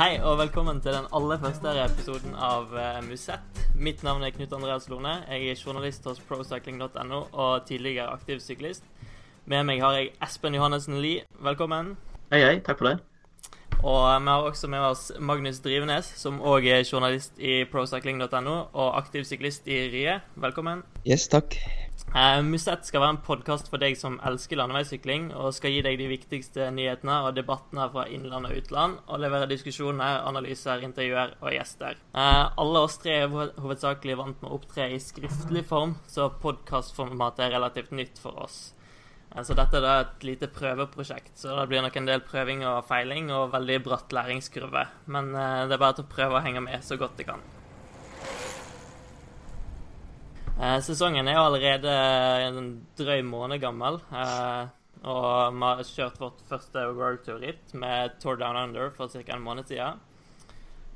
Hei og velkommen til den aller første episoden av uh, Musett. Mitt navn er Knut Andreas Lone. Jeg er journalist hos procycling.no og tidligere aktiv syklist. Med meg har jeg Espen Johannessen Lie. Velkommen. Hei, hei. Takk for det. Og vi har også med oss Magnus Drivenes, som òg er journalist i procycling.no og aktiv syklist i Rye. Velkommen. Yes, takk. Uh, Musett skal være en podkast for deg som elsker landeveissykling, og skal gi deg de viktigste nyhetene og debattene fra innland og utland, og levere diskusjoner, analyser, intervjuer og gjester. Uh, alle oss tre er hovedsakelig vant med å opptre i skriftlig form, så podkastformatet er relativt nytt for oss. Uh, så dette er da et lite prøveprosjekt, så det blir nok en del prøving og feiling og veldig bratt læringskurve. Men det er bare til å prøve å henge med så godt det kan. Eh, sesongen er jo allerede en drøy måned gammel. Eh, og vi har kjørt vårt første World Tour-ritt med Tour Down Under for ca. en måned siden.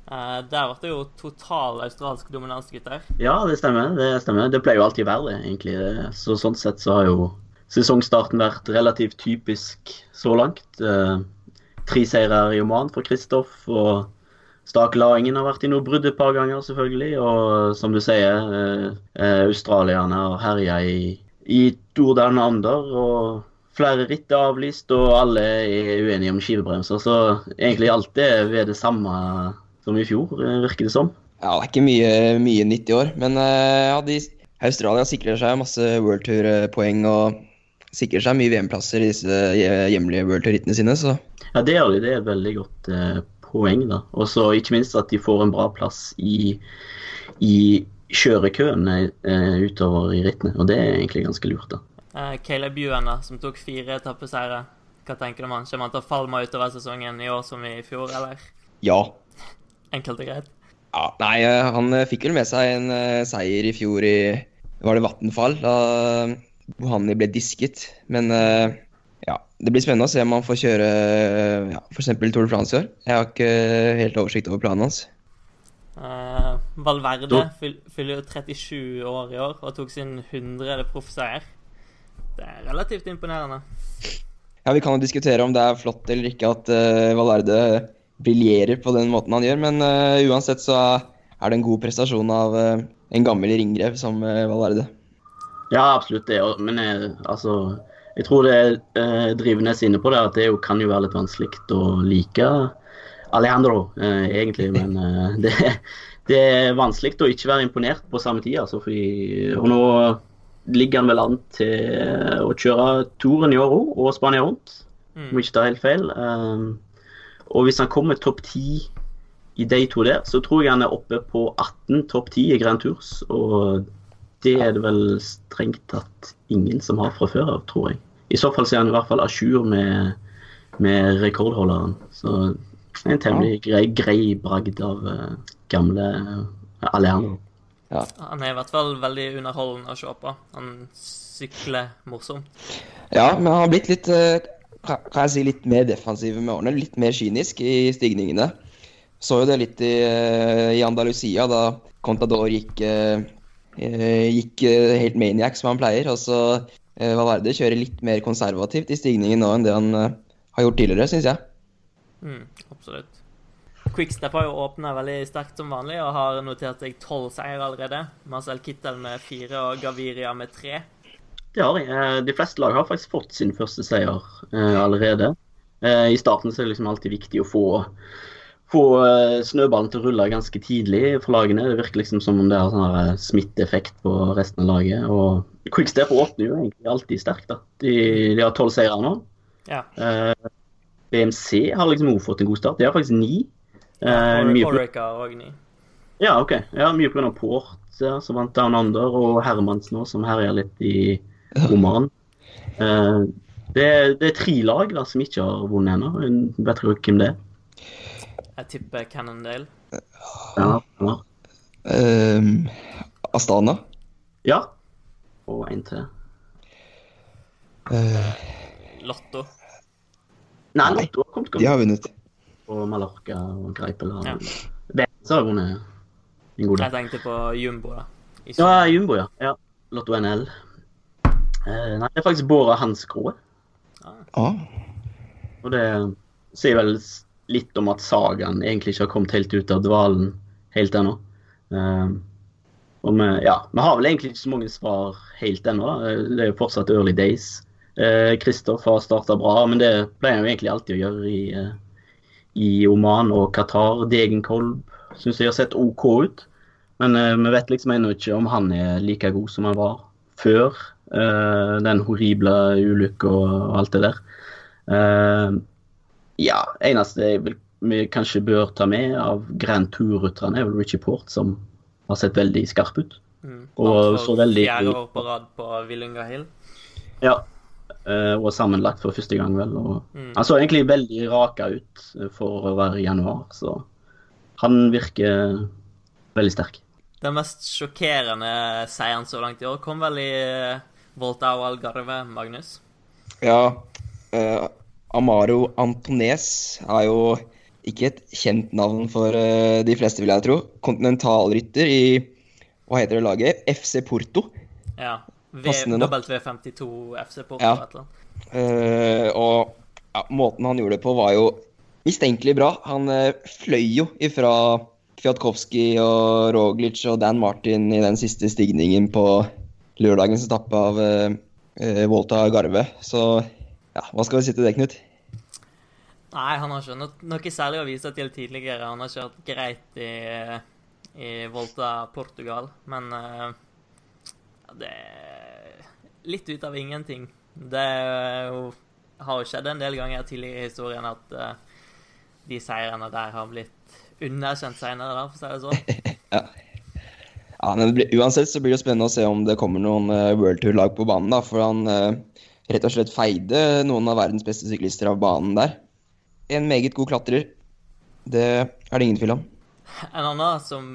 Eh, der ble det jo total australsk dominans, gutter. Ja, det stemmer. Det stemmer. Det pleier jo alltid å være det, egentlig. Så sånn sett så har jo sesongstarten vært relativt typisk så langt. Eh, tre seire i Oman for Kristoff. og Stakelaringen har vært i noe brudd et par ganger, selvfølgelig. Og som du sier, eh, eh australierne har herja i, i Tour Ander. Og flere ritt er avlyst, og alle er uenige om skivebremser. Så egentlig alt er ved det samme som i fjor, eh, virker det som. Ja, det er ikke mye, mye nytt i år. Men uh, ja, de, Australia sikrer seg masse World Tour-poeng og sikrer seg mye VM-plasser i disse hjemlige World Tour-rittene sine. Så. Ja, det gjør de. Det er et veldig godt uh, poeng. da. Og så ikke minst at de får en bra plass i, i kjørekøen uh, utover i rittene. Og det er egentlig ganske lurt, da. Uh, Caleb Ewan, som tok fire etappeseire. Hva tenker du om han? Kommer han til å falle meg utover sesongen i år som i fjor, eller? Ja. Enkelt og greit? Ja, nei, eh, han fikk vel med seg en uh, seier i fjor i Var det Vattenfall? Da Bohani ble disket. Men uh, ja, det blir spennende å se om han får kjøre ja, f.eks. Tour de France i år. Jeg har ikke helt oversikt over planen hans. Uh, Valverde fyller jo 37 år i år og tok sin 100. proffseier. Det er relativt imponerende. Ja, Vi kan jo diskutere om det er flott eller ikke at uh, Valverde briljerer på den måten han gjør, men uh, uansett så er det en god prestasjon av uh, en gammel ringrev som Valverde. Ja, absolutt det. Men altså jeg tror det eh, Drivenes inne på det, at det jo, kan jo være litt vanskelig å like Alejandro, eh, egentlig. Men eh, det, det, er vanskelig å ikke være imponert på samme tid. Altså, fordi, og nå ligger han vel an til å kjøre Touren i år og Spania rundt, mm. om ikke tar helt feil. Um, og hvis han kommer topp ti i de to der, så tror jeg han er oppe på 18 topp 10 i Grand Tours. Og det er det vel strengt tatt ingen som har fra før av, tror jeg. I så fall så er han i hvert fall à jour med, med, rekordholderen. Så en temmelig grei, grei bragd av uh, gamle uh, Alejandro. Ja. Han er i hvert fall veldig underholdende å se på. Han sykler morsomt. Ja, men han har blitt litt uh, kan jeg si litt mer defensiv med årene. Litt mer kynisk i stigningene. Så jo det litt i, i Andalusia, da Contador gikk Eh, gikk eh, helt maniac som han pleier. Og så eh, Valverde kjører litt mer konservativt i stigningen nå enn det han har gjort tidligere, syns jeg. Mm, absolutt. Quickstep har jo åpna veldig sterkt som vanlig og har notert seg tolv seier allerede. Marcel Kittel med fire og Gaviria med tre. Det har de. De fleste lag har faktisk fått sin første seier allerede. I starten så er det liksom alltid viktig å få få eh, snøballen til å rulle ganske tidlig for lagene. Det virker liksom som om det har sånn eh, smitteeffekt på resten av laget. Og Quickstep åpner jo egentlig alltid sterkt. da. De, de har tolv seire nå. Ja. Uh, BMC har liksom òg fått en god start. De har faktisk ni. Uh, ja, Orica òg ni. Ja, OK. Ja, mye pga. Port, ja, som vant Down Under, og Hermans nå, som herjer litt i Oman. Uh, det, det, er tre lag da, som ikke har vunnet ennå. Vet dere hvem det er? Jeg tipper Cannondale. Ja. ja. Um, Astana? Ja. Og en til. Uh, Lotto. Nei, Lotto har kommet godt. De har vunnet. Og Mallorca og Greipel har ja. Benz har vunnet en god dag. Jeg tenkte på Jumbo, da. Ja, Jumbo, ja. ja. Lotto NL. Uh, nei, det er faktisk Båra Hans Kroe. Ah. Og det sier vel litt om at sagaen egentlig ikke har kommet helt ut av dvalen helt ennå. Uh, og vi, ja, vi har vel egentlig ikke så mange svar helt ennå. Det er jo fortsatt early days. Kristoff har starta bra, men det pleier han jo egentlig alltid å gjøre i, i Oman og Qatar. Degenkolb syns jeg har sett OK ut. Men vi vet liksom ennå ikke om han er like god som han var før uh, den horrible ulykka og alt det der. Uh, ja, eneste jeg vil, vi kanskje bør ta med av Grand Tour-rytterne, er vel Richie Port, som har sett veldig skarp ut. Mm. Og så veldig Fjerde år på rad på Villunga Hill. Ja. Uh, og sammenlagt for første gang, vel. Og Mm. Han så egentlig veldig raka ut for å være i januar, så han virker veldig sterk. Den mest sjokkerende seieren så langt i år kom vel i Voltao Volta og Algarve, Magnus? Ja, eh, Amaro Antones er jo ikke et kjent navn for eh, de fleste, vil jeg tro. Kontinentalrytter i hva heter det laget? FC Porto. Ja. W52 FC Porto Ja. et eller annet. Uh, og ja, måten han gjorde det på, var jo mistenkelig bra. Han uh, fløy jo ifra Kwiatkowski og Roglic og Dan Martin i den siste stigningen på lørdagens etappe av eh, Volta Garve. Så ja, hva skal vi si til det, Knut? Nei, han har ikke noe, særlig å vise til tidligere. Han har kjørt greit i, i Volta Portugal, men uh, det er litt ut av ingenting. Det jo, har jo skjedd en del ganger tidligere i historien at uh, de seirene der har blitt underkjent seinere, for å si det sånn. Ja, men det blir, Uansett så blir det spennende å se om det kommer noen uh, World Tour-lag på banen. da, For han uh, rett og slett feide noen av verdens beste syklister av banen der. En meget god klatrer. Det er det ingen tvil om. En annen som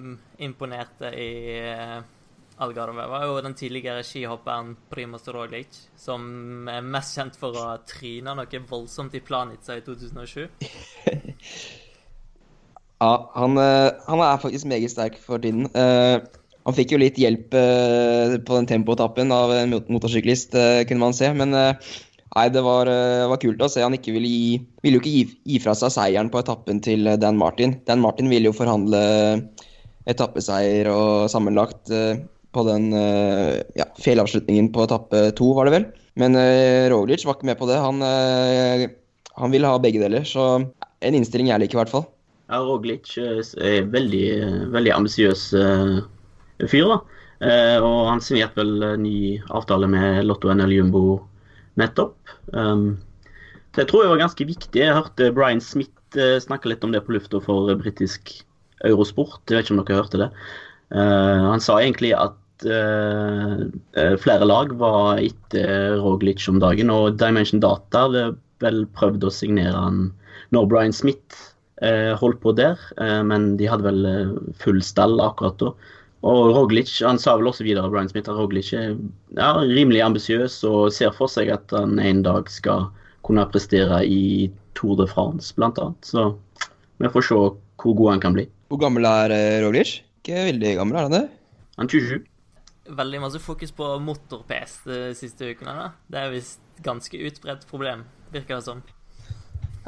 imponerte i eh, Algarve, var jo den tidligere skihopperen Primoz Roglic, som er mest kjent for å ha tryna noe voldsomt i Planica i 2007. Ja, han, eh, han er faktisk meget sterk for tiden. Uh, han fikk jo litt hjelp uh, på den tempoetappen av en mot- motorsyklist, uh, kunne man se. Men eh, nei, det var, eh, var kult å se. Han ville gi, ville jo ikke gi, gi fra seg seieren på etappen til eh, Dan Martin. Dan Martin ville jo forhandle etappeseier og sammenlagt eh, på den ja, fjellavslutningen på etappe to, var det vel. Men Roglic var ikke med på det. Han, han ville ha begge deler. Så en innstilling jeg liker, i hvert fall. Ja, Roglic er veldig, veldig ambisiøs fyr. da. Og han signerte vel ny avtale med Lotto NL Jumbo nettopp. Um, det tror jeg var ganske viktig. Jeg hørte Brian Smith eh, snakke litt om det på lufta for britisk Eurosport. Jeg vet ikke om dere hørte det. Uh, han sa egentlig at eh, flere lag var etter Roglic om dagen, og Dimension Data hadde vel prøvd å signere han når Brian Smith uh, holdt på der, men de hadde vel full stall akkurat da. Og Roglic han sa vel også videre Brian Smith, at Roglic er ja, rimelig ambisiøs og ser for seg at han en dag skal kunne prestere i Tour de France, blant annet. Så vi får se hvor god han kan bli. Hvor gammel er eh, Roglic? Ikke veldig gammel, er han det? Han er 27. Veldig masse fokus på motor-PS de siste ukene. da. Det er visst ganske utbredt problem, virker det som.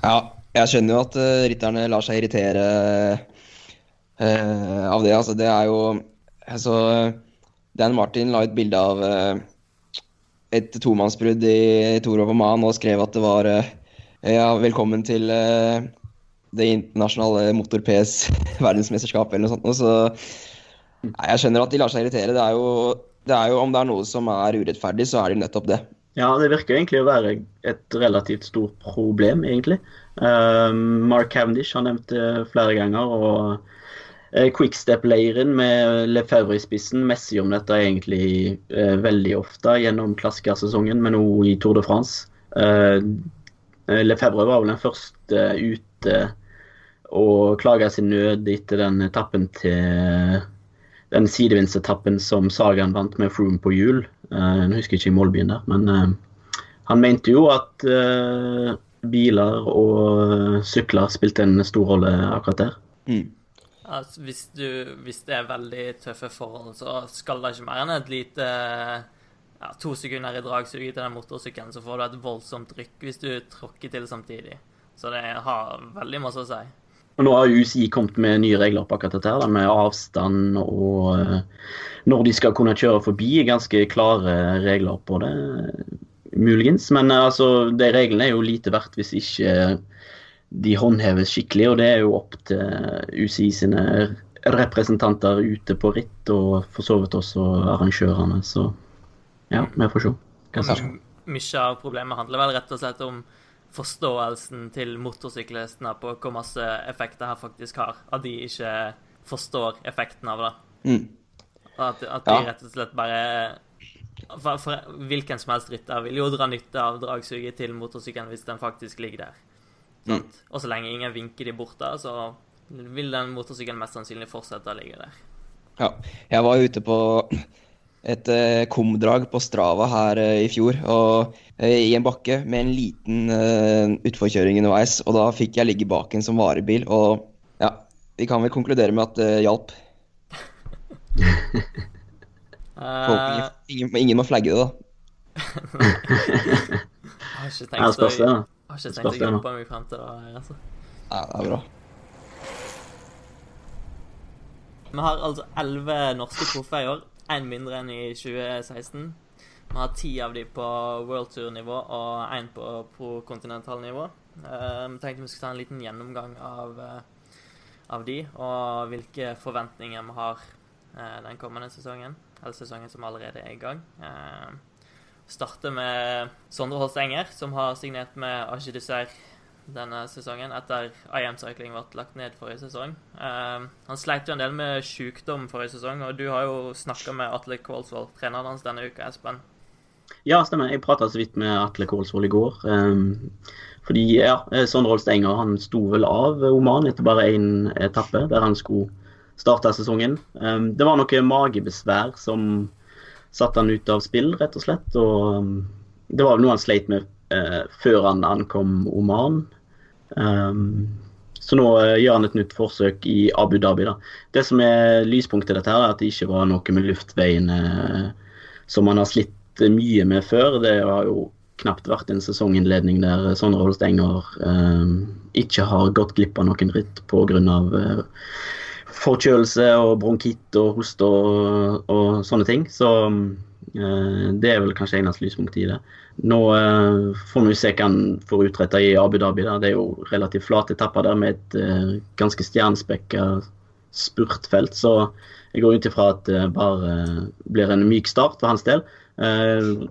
Ja, jeg skjønner jo at eh, rytterne lar seg irritere uh, av det. Altså, det er jo altså, Dan Martin la et bilde av eh, et tomannsbrudd i Torov og Man og skrev at det var eh, ja, velkommen til det internasjonale motor-PS verdensmesterskapet eller noe sånt. Så, nei, jeg skjønner at de lar seg irritere. Det er, jo, det er jo Om det er noe som er urettferdig, så er det nettopp det. Ja, det virker egentlig å være et relativt stort problem, egentlig. Uh, Mark Cavendish har nevnt det flere ganger. og Quickstep-leiren med Lefebvre i spissen messer om dette egentlig eh, veldig ofte gjennom klassikersesongen, men òg i Tour de France. Eh, Lefebvre var vel den første ute og klaga sin nød etter den etappen til den sidevindsetappen som Sagan vant med Froome på hjul. Eh, jeg husker ikke i målbyen der, men han mente jo at biler og sykler spilte en stor rolle akkurat der. Mm. Altså, hvis, du, hvis det er veldig tøffe forhold, så skal det ikke mer enn et lite ja, To sekunder i dragsuget til den motorsykkelen, så får du et voldsomt rykk hvis du tråkker til samtidig. Så det har veldig masse å si. Og nå har UCI kommet med nye regler på akkurat dette, her, med avstand og uh, når de skal kunne kjøre forbi. Ganske klare regler på det, muligens. Men uh, altså, de reglene er jo lite verdt hvis ikke de håndheves skikkelig, og det er jo opp til UCI sine representanter ute på ritt, og for så vidt også arrangørene. Så ja, vi får se. Hva. Mye av problemet handler vel rett og slett om forståelsen til motorsyklistene på hvor masse effekt det her faktisk har. At de ikke forstår effekten av det. Mm. At, at de Ja. rett og slett bare for, for Hvilken som helst rytter vil jo dra nytte av dragsuget til motorsykkelen hvis den faktisk ligger der. Sant? Og så lenge ingen vinker de bort der, så vil den motorsykkelen mest sannsynlig fortsette å ligge der. Ja. Jeg var ute på et eh, kumdrag på Strava her eh, i fjor, og eh, i en bakke med en liten eh, utforkjøring underveis. Og da fikk jeg ligge bak en som varebil, og ja, vi kan vel konkludere med at det hjalp. Ingen, ingen, må flagge det, da. jeg har ikke tenkt å. Har ikke tenkt å jobbe meg frem til det. her, Altså. Ja, det er bra. Vi har altså elleve norske proffer i år, én mindre enn i 2016. Vi har ti av de på World Tour-nivå og én på pro-kontinental-nivå. Eh, Vi tenkte vi skulle ta en liten gjennomgang av, eh, av de, og hvilke forventninger vi har eh, den kommende sesongen. Eller sesongen som allerede er i gang. Eh, Starte med Sondre Holst Enger, som har signert med Aji Dessert denne sesongen etter IM Cycling ble lagt ned forrige sesong. Eh, han sleit jo en del med sykdom forrige sesong, og du har jo snakka med Atle Kålsvold, treneren hans denne uka, Espen. Ja, stemmer. Jeg prata så vidt med Atle Kålsvold i går. Um, fordi ja, Sondre Holst Enger han sto vel av Oman etter bare én etappe, der han skulle starte sesongen. Um, det var noe magebesvær som satte han ut av spill, rett og slett. Og um, det var vel noe han sleit med eh, før han ankom Oman. Um, så nå eh, gjør han et nytt forsøk i Abu Dhabi. da. Det som er lyspunktet i dette, her er at det ikke var noe med luftveiene eh, som han har slitt mye med før. Det har jo knapt vært en sesonginnledning der Sondre Holst Enger eh, ikke har gått glipp av noen ritt pga. Eh, forkjølelse og bronkitt og hoste og, og sånne ting. Så eh, det er vel kanskje eneste lyspunktet i det. Nå eh, får vi se hva han får utretta i Abu Dhabi. Da. Det er jo relativt flate etapper der med et eh, ganske stjernespekka spurtfelt. Så jeg går ut ifra at det bare eh, blir en myk start for hans del. Eh,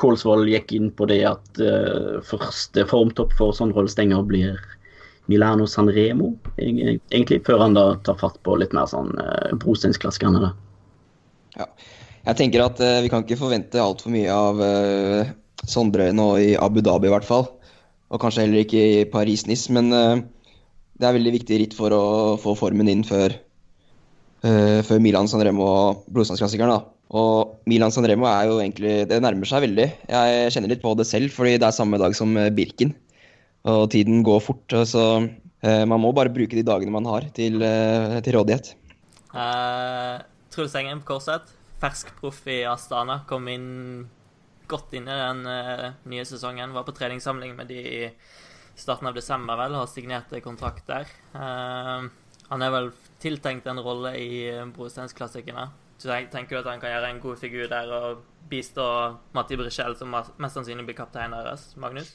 Kålsvold gikk inn på det at eh, første formtopp for Sondre Holstenger blir Milano San egentlig, før han da tar fatt på litt mer sånn uh, brosteinsklassikerne. Ja. Jeg tenker at eh, vi kan ikke forvente altfor mye av eh, Sondre nå i Abu Dhabi i hvert fall. Og kanskje heller ikke i Paris-Nice, men eh, det er veldig viktig ritt for å få formen inn før, eh, før Milan Sanremo og brosteinsklassikeren. Og Milan Sanremo er jo egentlig Det nærmer seg veldig. Jeg kjenner litt på det selv, fordi det er samme dag som eh, Birken. Og tiden går fort, så eh, man må bare bruke de dagene man har til, eh, til rådighet. Uh, Truls Engen på Korset, fersk proff i Astana, kom inn godt inn i den uh, nye sesongen. Var på treningssamling med de i starten av desember, vel, har signert kontrakt der. Uh, han er vel tiltenkt en rolle i Brosteinsklassikerne. Tenker du at han kan gjøre en god figur der og bistå Matti Brichel, som mest sannsynlig blir kaptein deres, Magnus?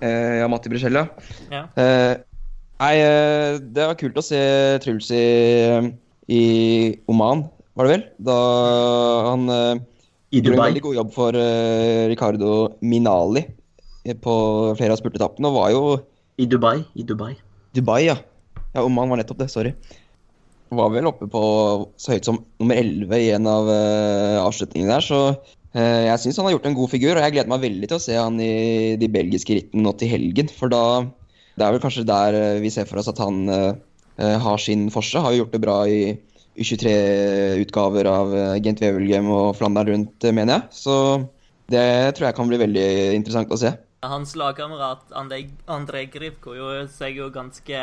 Eh, ja, Matti Brisella. ja. Eh, nei, eh, det var kult å se Truls i, i Oman, var det vel? Da han eh, I gjorde en veldig god jobb for eh, Ricardo Minali på flere av spurtetappene, og var jo I Dubai. I Dubai. Dubai, ja. Ja, Oman var nettopp det, sorry. Var vel oppe på så høyt som nummer 11 i en av eh, avslutningene der, så jeg syns han har gjort en god figur, og jeg gleder meg veldig til å se han i de belgiske rittene nå til helgen, for da Det er vel kanskje der eh, vi ser for oss at han eh, eh, har sin forse. Har jo gjort det bra i U23-utgaver av eh, Gent Wevelgem og Flandern rundt, eh, mener jeg. Så det tror jeg kan bli veldig interessant å se. Hans lagkamerat André, Grivko gjorde seg jo ganske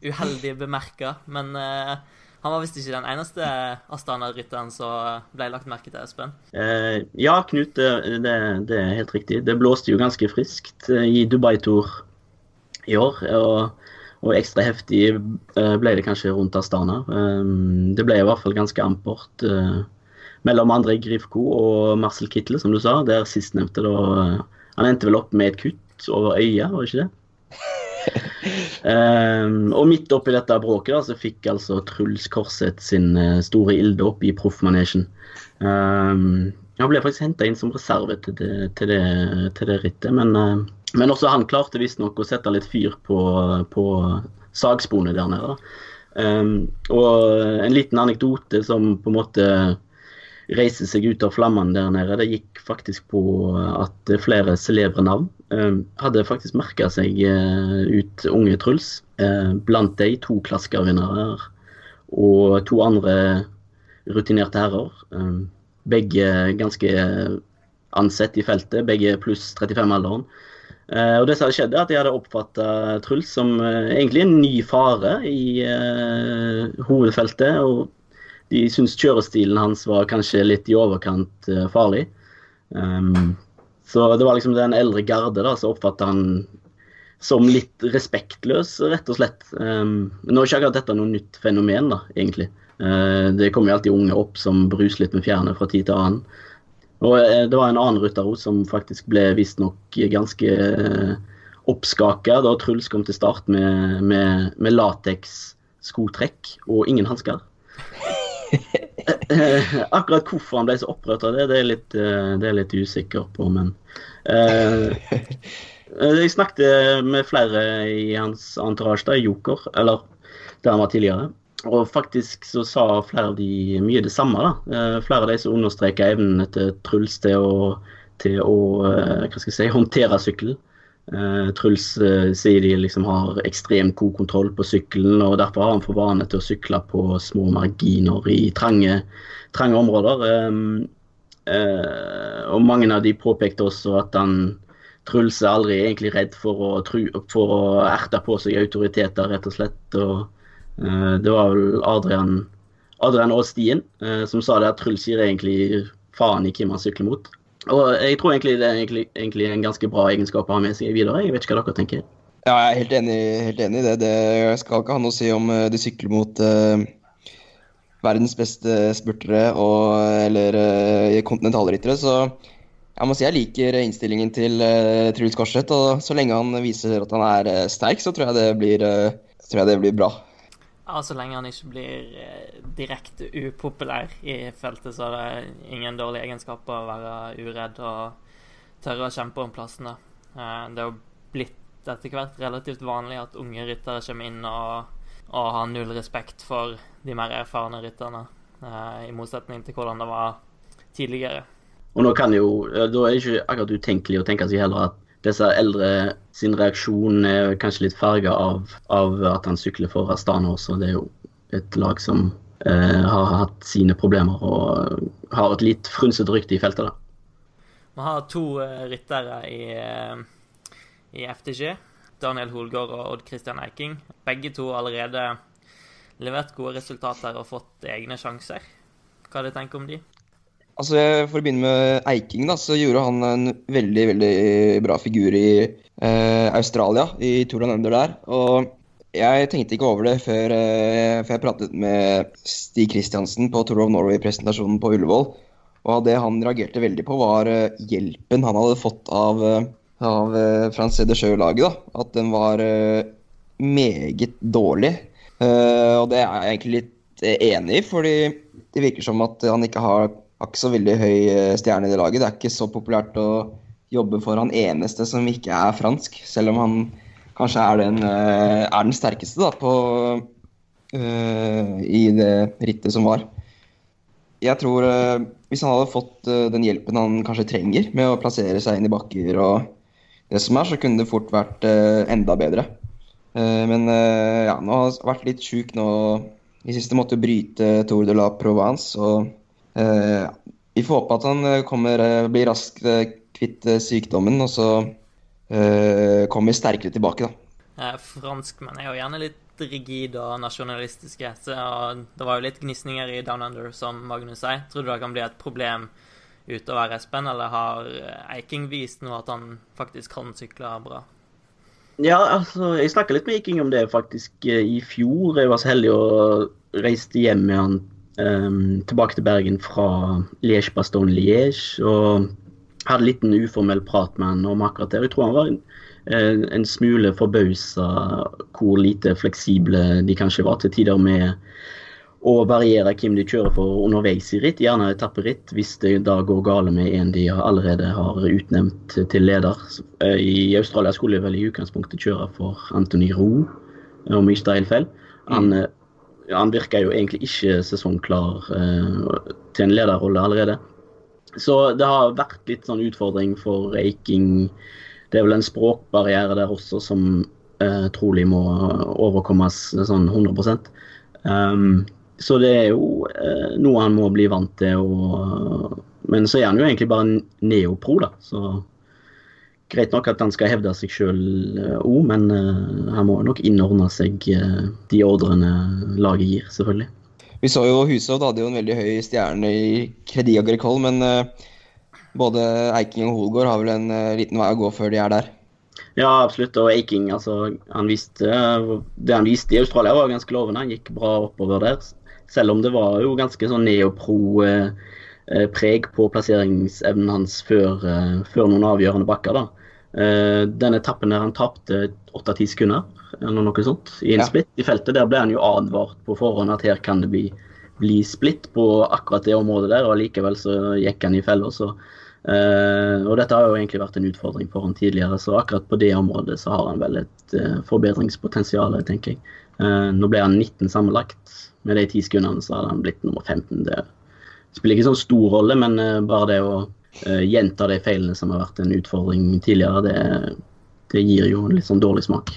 uheldig bemerka, men eh, han var visst ikke den eneste Astana-rytteren som ble lagt merke til, Espen. Eh, ja, Knut, det, det, er helt riktig. Det blåste jo ganske friskt eh, i Dubai-tour i år. Og, og ekstra heftig eh, ble det kanskje rundt Astana. Um, det ble i hvert fall ganske ampert mellom André Grifko og Marcel Kittel, som du sa. Der sistnevnte da Han endte vel opp med et kutt over øyet, var det ikke det? Um, og midt oppi dette bråket da, så fikk altså Truls Korseth sin store ilde opp i proffmanesjen. Um, han ble faktisk henta inn som reserve til det, til det, til det rittet, men, uh, men, også han klarte visstnok å sette litt fyr på, på sagsponet der nede. Um, og en liten anekdote som på en måte reiser seg ut av flammene der nede, det gikk faktisk på at flere celebre navn um, hadde faktisk merka seg uh, ut unge Truls. Uh, blant de to klassikervinnere og to andre rutinerte herrer. Um, begge ganske ansett i feltet, begge pluss 35-alderen. Uh, og det som hadde skjedd, er at de hadde oppfatta Truls som egentlig en ny fare i hovedfeltet. Og de syntes kjørestilen hans var kanskje litt i overkant farlig. Um, så det var liksom den eldre garde da, som oppfatta han som litt respektløs, rett og slett. Um, nå er ikke akkurat dette noe nytt fenomen, da, egentlig. Uh, det kommer jo alltid unge opp som bruser litt med fjærene fra tid til annen. Og uh, det var en annen rytter som faktisk ble visstnok ganske uh, oppskaka da Truls kom til start med, med, med lateks-skotrekk og ingen hansker. Akkurat hvorfor han ble så opprørt av det, det er, litt, det er litt usikker på, men Jeg snakket med flere i hans entourage, da, Joker, eller der han var tidligere. Og faktisk så sa flere av de mye det samme. da. Eh, flere av de som understreker evnen til Truls til å, til å eh, hva skal jeg si, håndtere sykkel. Uh, Truls uh, sier de liksom har ekstremt god kontroll på sykkelen, og derfor har han for vane til å sykle på små marginer i trange, trange områder. Um, uh, og mange av de påpekte også at han Truls er aldri egentlig redd for å, tru, for å erte på seg autoriteter, rett og slett. og uh, Det var vel Adrian, Adrian Aastien uh, som sa det at Truls gir egentlig faen i hvem han sykler mot. Og jeg tror egentlig det er egentlig, egentlig en ganske bra egenskap å ha med seg videre. Jeg vet ikke hva dere tenker. Ja, jeg er helt enig, helt enig i det. Det skal ikke ha noe å si om de sykler mot verdens beste spurtere og, eller kontinentalryttere. Så jeg må si jeg liker innstillingen til uh, Truls Korseth. Og så lenge han viser at han er uh, sterk, så tror jeg det blir, uh, tror jeg det blir bra. Ja, Så lenge han ikke blir uh, direkte upopulær i feltet, så er det ingen dårlige egenskaper å være uredd og tørre å kjempe om plassene. det er jo blitt etter hvert relativt vanlig at unge ryttere kommer inn og, og har null respekt for de mer erfarne rytterne, i motsetning til hvordan det var tidligere. Og nå kan jo, Da er det ikke akkurat utenkelig å tenke seg heller at disse eldre sin reaksjon er kanskje litt farga av, av, at han sykler for Astana også. Det er jo et lag som eh, har hatt sine problemer og har et litt frynsete rykte i feltet. da. Vi har to uh, ryttere i, uh, i FTG. Daniel Holgaard og Odd Christian Eiking. Begge to har allerede levert gode resultater og fått egne sjanser. Hva har du tenkt om de? Altså, For å begynne med Eiking, da, så gjorde han en veldig veldig bra figur i eh, Australia, i Tour Under der. Og jeg tenkte ikke over det før, eh, før jeg pratet med Stig Kristiansen på Tour of Norway-presentasjonen på Ullevål. Og det han reagerte veldig på, var eh, hjelpen han hadde fått av, eh, av eh, France de Sjø-laget. At den var eh, meget dårlig. og det er jeg egentlig litt enig i, fordi det virker som at han ikke har har ikke så veldig høy eh, stjerne i det laget. Det er ikke så populært å jobbe for han eneste som ikke er fransk, selv om han kanskje er den, eh, er den sterkeste da, på, uh, i det rittet som var. Jeg tror uh, hvis han hadde fått uh, den hjelpen han kanskje trenger med å plassere seg inn i bakker og det som er, så kunne det fort vært enda bedre. men ja, nå har han vært litt sjuk nå. I siste måtte bryte Tour de la Provence. og vi får håpe at han eh, kommer, eh, blir raskt kvitt sykdommen, og så kommer sterkere tilbake, da. Franskmenn er jo gjerne litt rigide og nasjonalistiske. Så det var jo litt gnisninger i Down Under, som Magnus sier. Tror du det kan bli et problem utover Espen, eller har Eiking vist nå at han faktisk kan sykle bra? Ja, altså, jeg snakka litt med Eiking om det faktisk eh, i fjor. Jeg var så heldig å reise hjem med han um, tilbake til Bergen fra Liège-Bastogne-Liège. Og hadde en liten uformell prat med han om akkurat det. Jeg tror han var en, en smule forbausa hvor lite fleksible de kanskje var til tider med å variere hvem de kjører for underveis i ritt, gjerne etapperitt, hvis det da går gale med en de allerede har utnevnt til leder. Eh, I Australia skulle de vel i utgangspunktet kjøre for Anthony Roe er helt feil. Han, mm. Han virker jo egentlig ikke sesongklar eh, til en lederrolle allerede. Så det har vært litt sånn utfordring for Eiking. Det er vel en språkbarriere der også som eh, trolig må overkommes sånn 100 um, så det er jo eh, noe han må bli vant til. Og, men så er han jo egentlig bare en neopro, da. Så greit nok at han skal hevde seg sjøl òg, eh, men eh, han må nok innordne seg eh, de ordrene laget gir, selvfølgelig. Vi så jo Hushovd hadde jo en veldig høy stjerne i Credit Agricole, men både Eiking og Holgaard har vel en liten vei å gå før de er der. Ja, absolutt. Og Eiking, altså, han viste, det han viste i Australia, var ganske lovende. Han gikk bra oppover der. Selv om det var jo ganske sånn neopro-preg på plasseringsevnen hans før, før, noen avgjørende bakker. da. Eh, den etappen der han tapte 8-10 sekunder, eller noe sånt, i en ja. splitt i feltet, der ble han jo advart på forhånd at her kan det bli, bli splitt på akkurat det området der, og likevel så gikk han i fella. så Uh, og dette har jo egentlig vært en utfordring for han tidligere, så akkurat på det området så har han vel et uh, forbedringspotensial, tenker jeg. Uh, nå ble han 19 sammenlagt, med de ti sekundene så hadde han blitt nummer 15. Det spiller ikke sånn stor rolle, men bare det å gjenta de feilene som har vært en utfordring tidligere, det, det gir jo en litt sånn dårlig smak.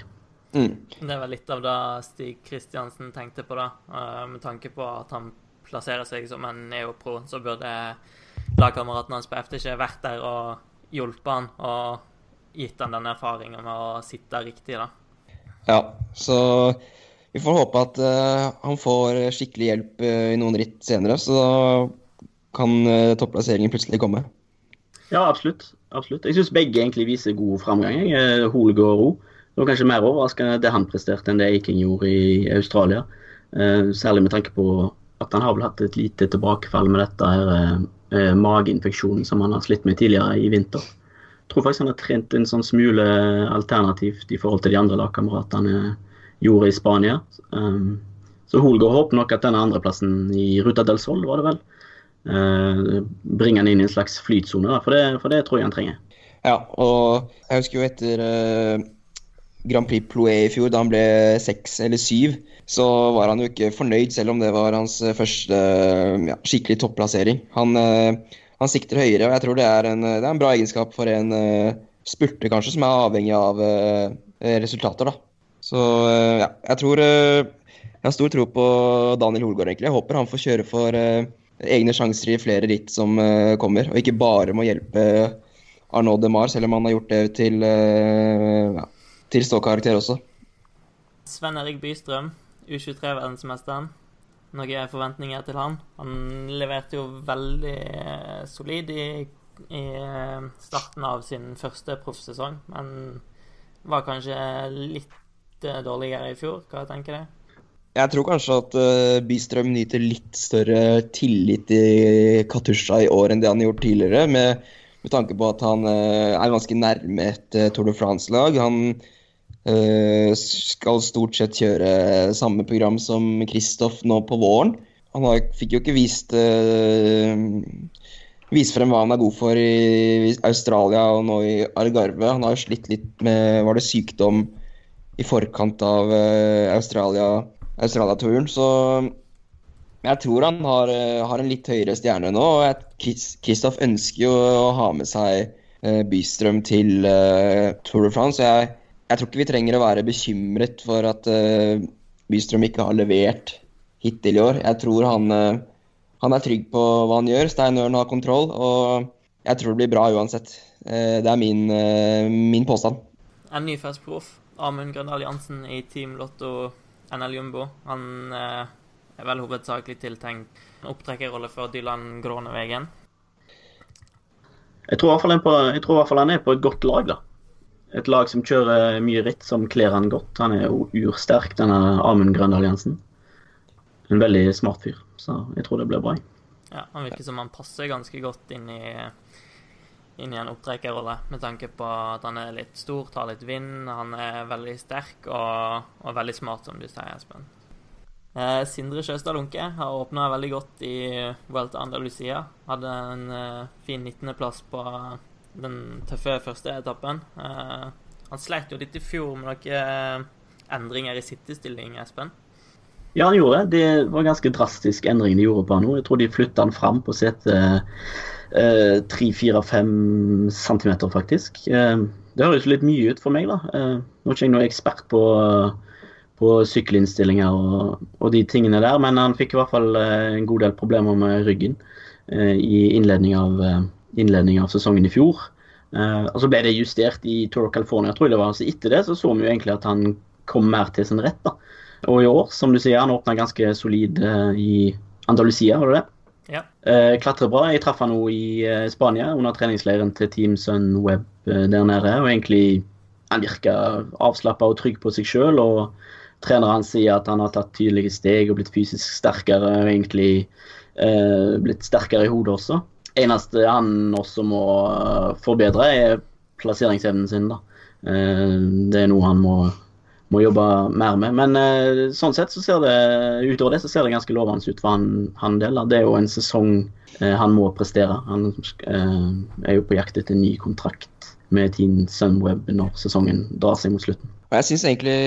Mm. Det er vel litt av det Stig Kristiansen tenkte på, da. Uh, med tanke på at han plasserer seg som en neopro, så burde lagkameraten hans på FTC vært der og hjulpet han og gitt han den erfaringen med å sitte riktig, da. Ja, så vi får håpe at uh, han får skikkelig hjelp uh, i noen ritt senere, så da kan uh, topplasseringen plutselig komme. Ja, absolutt. absolutt. Jeg syns begge egentlig viser god framgang. Uh, Holegård Ro. Det var kanskje mer overraskende det han presterte enn det Eiking gjorde i Australia. særlig med tanke på at han har vel hatt et lite tilbakefall med dette her mageinfeksjonen som han har slitt med tidligere i vinter. Jeg tror faktisk han har trent en sånn smule alternativt i forhold til de andre lagkameratene gjorde i Spania. Så Holger håper nok at denne andreplassen i Ruta del Sol, var det vel, uh, bringer han inn i en slags flytsone, for, for, det tror jeg han trenger. Ja, og jeg husker jo etter uh, Grand Prix Plouet i fjor, da han ble seks eller syv, så var han jo ikke fornøyd, selv om det var hans første ja, skikkelig topplassering. Han, uh, han, sikter høyere, og jeg tror det er en, det er en bra egenskap for en spurter, kanskje, som er avhengig av resultater, da. Så eh, ja, jeg tror eh, Jeg har stor tro på Daniel Holgaard, egentlig. Jeg håper han får kjøre for eh, egne sjanser i flere ritt som kommer, og ikke bare må hjelpe Arnaud de Mar, selv om han har gjort det til, ja, til ståkarakter også. Sven Erik Bystrøm, U23-verdensmesteren. Noen forventninger til han? Han leverte jo veldig solid i, i starten av sin første proffsesong, men var kanskje litt dårligere i fjor. Hva tenker du? Jeg tror kanskje at uh, Bystrøm nyter litt større tillit i Katusha i år enn det han har gjort tidligere, med, med tanke på at han uh, er ganske nærme et uh, Tour de France-lag. Han skal stort sett kjøre samme program som Kristoff nå på våren. Han har, fikk jo ikke vist vise frem hva han er god for i Australia og nå i Algarve. Han har jo slitt litt med Var det sykdom? i forkant av uh, Australia-turen. Så jeg tror han har, uh, har, en litt høyere stjerne nå. og Kristoff ønsker jo å ha med seg uh, Bystrøm til Tour de France. Jeg, jeg, tror ikke vi trenger å være bekymret for at Bystrøm ikke har levert hittil i år. Jeg tror han, han er trygg på hva han gjør. Stein Ørn har kontroll. og jeg tror det blir bra uansett. Det er min, min påstand. En ny fersk proff Amund Grønn Alliansen i Team Lotto NL Jumbo. Han eh, er vel hovedsakelig tiltenkt en opptrekkerrolle for Dylan Gronevegen. Jeg tror, i hvert fall han er på et godt lag, da. et lag som kjører mye ritt, som kler han godt. Han er jo ursterk, denne Amund Grøndal Jensen. En veldig smart fyr, så jeg tror det blir bra. Ja, Han virker som han passer ganske godt inn i, inn i en opptrekkerrolle, med tanke på at han er litt stor, tar litt vind, han er veldig sterk og, og veldig smart, som du sier, Espen. Eh, Sindre Sjøstad Lunke har åpna veldig godt i Vuelta Andalusia. Hadde en eh, fin 19.-plass på den tøffe første etappen. Eh, han sleit jo litt i fjor med noen endringer i sittestilling, Espen. Ja, han gjorde det. Det var ganske drastisk endring de gjorde på han nå. Jeg tror de flytta han fram på sete tre-fire-fem centimeter, faktisk. Eh, det høres litt mye ut for meg, da. Eh, nå er ikke jeg noen ekspert på, på sykkelinnstillinger og, og, de tingene der, men han fikk i hvert fall eh, en god del problemer med ryggen i innledning av, innledning av sesongen i fjor. og Så ble det justert i Tour of California, tror jeg det var. Så etter det så så vi jo egentlig at han kom mer til sin rett. da. Og i år, som du sier, han åpna ganske solid i Andalusia, var det det? Ja. Eh, klatrer bra. Jeg traff han nå i eh, Spania under treningsleiren til Team Sunweb eh, der nede. og egentlig Han virker avslappa og trygg på seg sjøl. Og treneren sier at han har tatt tydelige steg og blitt fysisk sterkere. Og egentlig blitt sterkere i hodet også. Eneste han også må forbedre, er plasseringsevnen sin. da. det er noe han må må jobbe mer med. Men uh, sånn sett så ser det utover det så ser det ganske lovende ut for han, han del. Det er jo en sesong uh, han må prestere. Han uh, er jo på jakt etter en ny kontrakt med Team Sunweb når sesongen drar seg mot slutten. Og jeg syns egentlig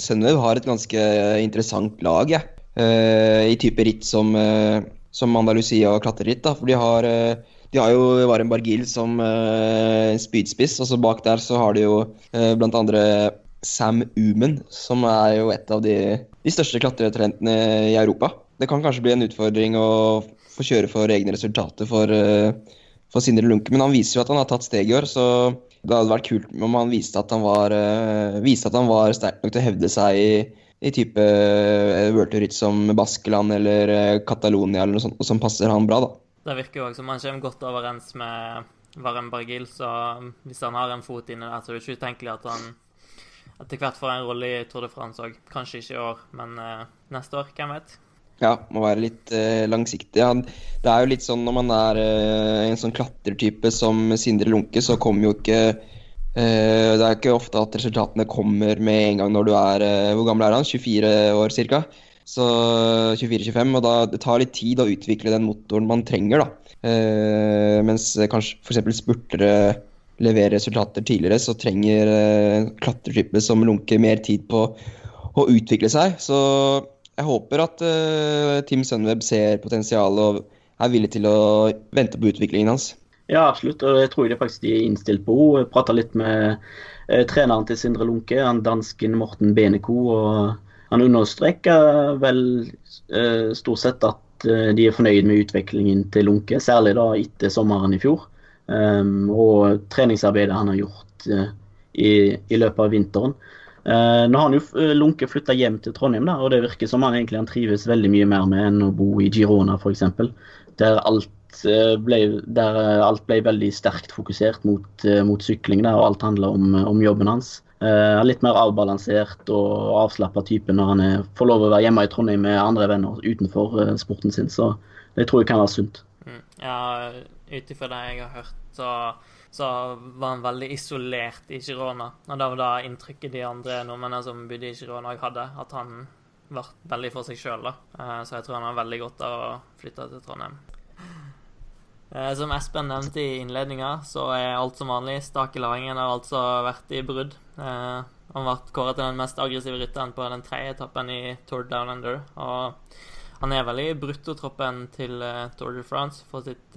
Sunweb har et ganske interessant lag, jeg. I type ritt som, som Andalusia og klatreritt. For de har de har jo Varen Bargil som uh, spydspiss, og så bak der så har de jo uh, blant andre Sam Umen, som er jo et av de, de største klatretalentene i Europa. Det kan kanskje bli en utfordring å få kjøre for egne resultater for, uh, for Sindre Lunke, men han viser jo at han har tatt steg i år, så det hadde vært kult om han viste at han var, uh, viste at han var sterk nok til å hevde seg i, i type uh, World Tour som Baskeland eller Catalonia eller noe sånt, som passer han bra, da. Det virker jo òg som han kommer godt overens med Varen Bargil, så hvis han har en fot inne der, så er det ikke utenkelig at han etter hvert får en rolle i Tour de France òg. Kanskje ikke i år, men uh, neste år. Hvem vet? Ja, må være litt uh, langsiktig. Ja, det er jo litt sånn når man er uh, en sånn klatretype som Sindre Lunke, så kommer jo ikke Det er ikke ofte at resultatene kommer med en gang når du er Hvor gammel er han? 24 år ca.? Så 24-25, og da det tar litt tid å utvikle den motoren man trenger, da. mens kanskje f.eks. spurtere levere resultater tidligere, så trenger uh, klatretyper som lunker mer tid på å utvikle seg. Så jeg håper at uh, Team Sunweb ser potensialet og er villig til å vente på utviklingen hans. Ja, absolutt. Og jeg tror det faktisk de er innstilt på henne. Prata litt med uh, treneren til Sindre Lunke, han dansken Morten Beneko. og Han understreker vel uh, stort sett at de er fornøyd med utviklingen til Lunke, særlig da etter sommeren i fjor. Um, og treningsarbeidet han har gjort uh, i, i, løpet av vinteren. Uh, nå har han jo eh, Lunke flytta hjem til Trondheim, da, og det virker som han egentlig han trives veldig mye mer med enn å bo i Girona f.eks. Der ble, der alt ble veldig sterkt fokusert mot, mot sykling, der, og alt handler om, om jobben hans. Uh, litt mer avbalansert og avslappa type når han får lov å være hjemme i Trondheim med andre venner utenfor uh, sporten sin. Så det tror jeg kan være sunt. Mm. Ja, ut ifra det jeg har hørt, så, så, var han veldig isolert i Girona. Og det var da inntrykket de andre nordmennene som bodde i Girona, hadde. At han ble veldig for seg sjøl, da. Eh, så jeg tror han har veldig godt av å flytte til Trondheim. Eh, som Espen nevnte i innledninga, så er alt som vanlig. Stake Laringen har altså vært i brudd. Eh, han ble kåret til den mest aggressive rytteren på den tredje etappen i Tour Down Under. Og han er vel i bruttotroppen til Tour de France for sitt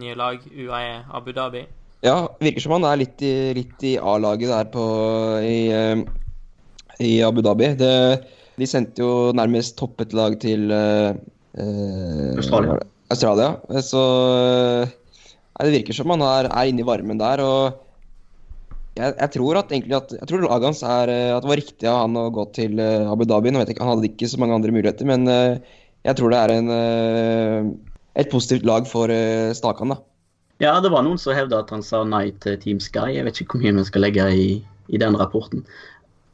nye lag, UAE Abu Dhabi. Ja, virker som han er litt i, i A-laget der på i, uh, i Abu Dhabi. Det, de sendte jo nærmest toppet lag til uh, Australia. Australia. Så nei, det virker som han er, er inne i varmen der. og jeg, jeg, tror at egentlig at, jeg tror laget hans er at det var riktig av han å gå til Abu Dhabi. Nå vet jeg ikke, Han hadde ikke så mange andre muligheter, men jeg tror det er en et positivt lag for uh, Stakan. da. Ja, det var noen som hevda at han sa nei til Team Sky. Jeg vet ikke hvor mye vi skal legge i, i den rapporten.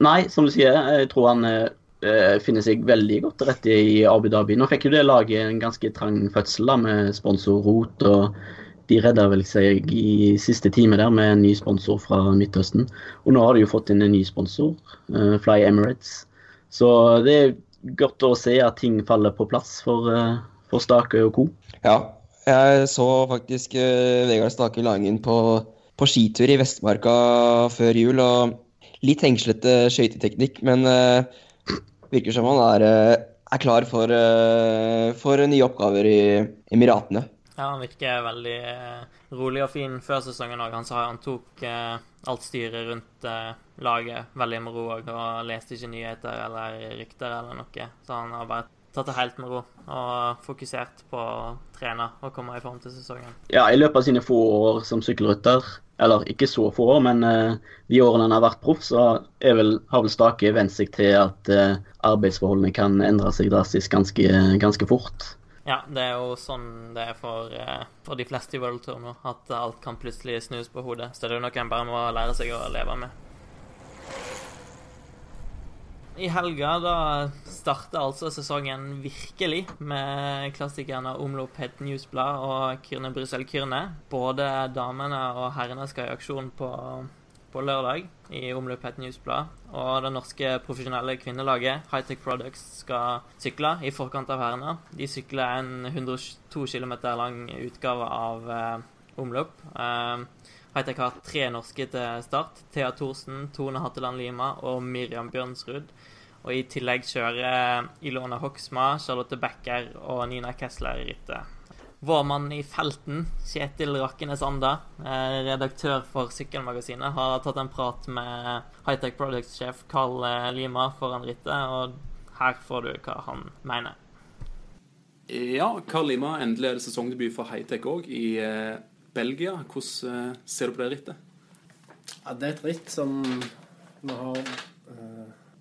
Nei, som du sier, jeg tror han eh, finner seg veldig godt til rette i Abu Dhabi. Nå fikk jo det laget en ganske trang fødsel da, med sponsor Rot. og de redda vel seg i siste time der med en ny sponsor fra Midtøsten. Og nå har de jo fått inn en ny sponsor, uh, Fly Emirates. Så det er godt å se at ting faller på plass for, for Stake og co. Ja, jeg så faktisk uh, Vegard Stake Langen på, på, skitur i Vestmarka før jul. og Litt hengslete skøyteteknikk, men virker som han er, er klar for, for nye oppgaver i Emiratene. Ja, han virker veldig eh, rolig og fin før sesongen òg. Han sa han tok uh, alt styret rundt uh, laget veldig med ro òg, og leste ikke nyheter eller rykter eller noe. Så han har bare tatt det helt med ro og fokusert på å trene og komme i form til sesongen. Ja, i løpet av sine få år som sykkelrytter, eller ikke så få år, men uh, de årene han har vært proff, så vel, har vel Stake vent seg til at uh, arbeidsforholdene kan endre seg drastisk ganske, ganske fort. Ja, det er jo sånn det er for, uh, for de fleste i World Tour nå. At alt kan plutselig snus på hodet. Så det er jo noe en bare må lære seg å leve med. I helga da starta altså sesongen virkelig med klassikerne Omlop Het Newsblad og Kyrne Brussel Kyrne. Både damene og herrene skal i aksjon på på lørdag i omløpet Newsblad. Og det norske profesjonelle kvinnelaget Hightech Products skal sykle i forkant av herrene. De sykler en 102 km lang utgave av eh, omløp. Eh, Hightech har tre norske til start. Thea Thorsen, Tone Hatteland Lima og Miriam Bjørnsrud. Og i tillegg kjører Ilona Hoksma, Charlotte Becker og Nina Kessler i rittet. Vår mann i felten, Kjetil Rakkenes Anda, eh, redaktør for Sykkelmagasinet, har tatt en prat med Hightech Products-sjef Carl eh, Lima foran rittet, og her får du hva han mener. Ja, Carl Lima, endelig er det sesongdebut for Hightech òg, i eh, Belgia. Hvordan ser du på det rittet? Ja, det er et ritt som vi har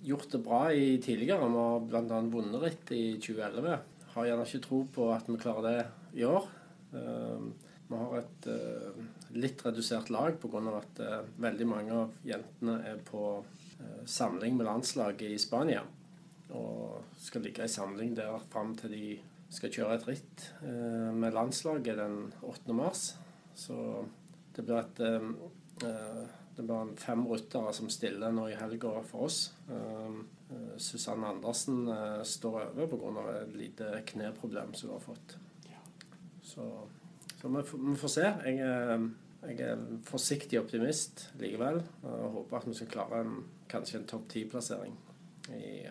gjort det bra i tidligere. Vi har bl.a. vunnet ritt i 2011. Har gjerne ikke tro på at vi klarer det i år. Ehm, vi har et eh, litt redusert lag pga. at eh, veldig mange av jentene er på eh, samling med landslaget i Spania. Og skal ligge i samling der fram til de skal kjøre et ritt med landslaget den 8. mars. Så det blir et det blir fem ryttere som stiller nå i helga for oss. Ehm, Susanne Andersen står over pga. et lite kneproblem som hun har fått. Så, så vi, vi, får se. Jeg, jeg, er forsiktig optimist likevel. Og håper at vi skal klare en, kanskje en topp ti-plassering i,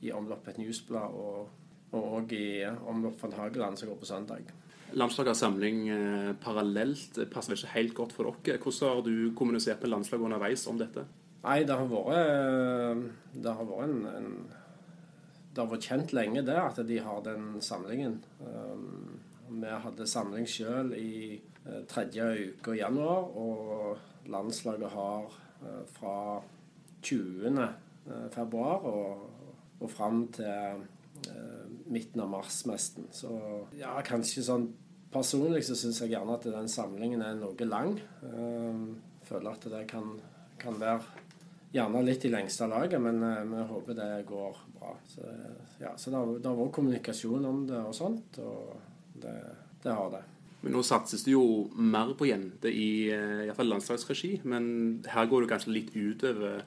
i omloppet Newsblad og og i omlopp van Hageland som går på søndag. Landslaget har samling eh, parallelt. Passer vel ikke helt godt for dere. Hvordan har du kommunisert med landslaget underveis om dette? Nei, det har vært, det har vært en, en, Det har vært kjent lenge det at de har den samlingen. Um, vi hadde samling sjøl i eh, tredje uke i januar, og landslaget har eh, fra 20. Eh, februar og, og fram til midten av mars nesten. Så ja, kanskje sånn Personlig så syns jeg gjerne at den samlingen er noe lang. Føler at det kan, kan være gjerne litt i lengste laget, men vi håper det går bra. Så, ja, så det, har, vært kommunikasjon om det og sånt. og det, det har det. Men Nå satses det jo mer på jenter i, eh, i fall landslagsregi, men her går det kanskje litt utover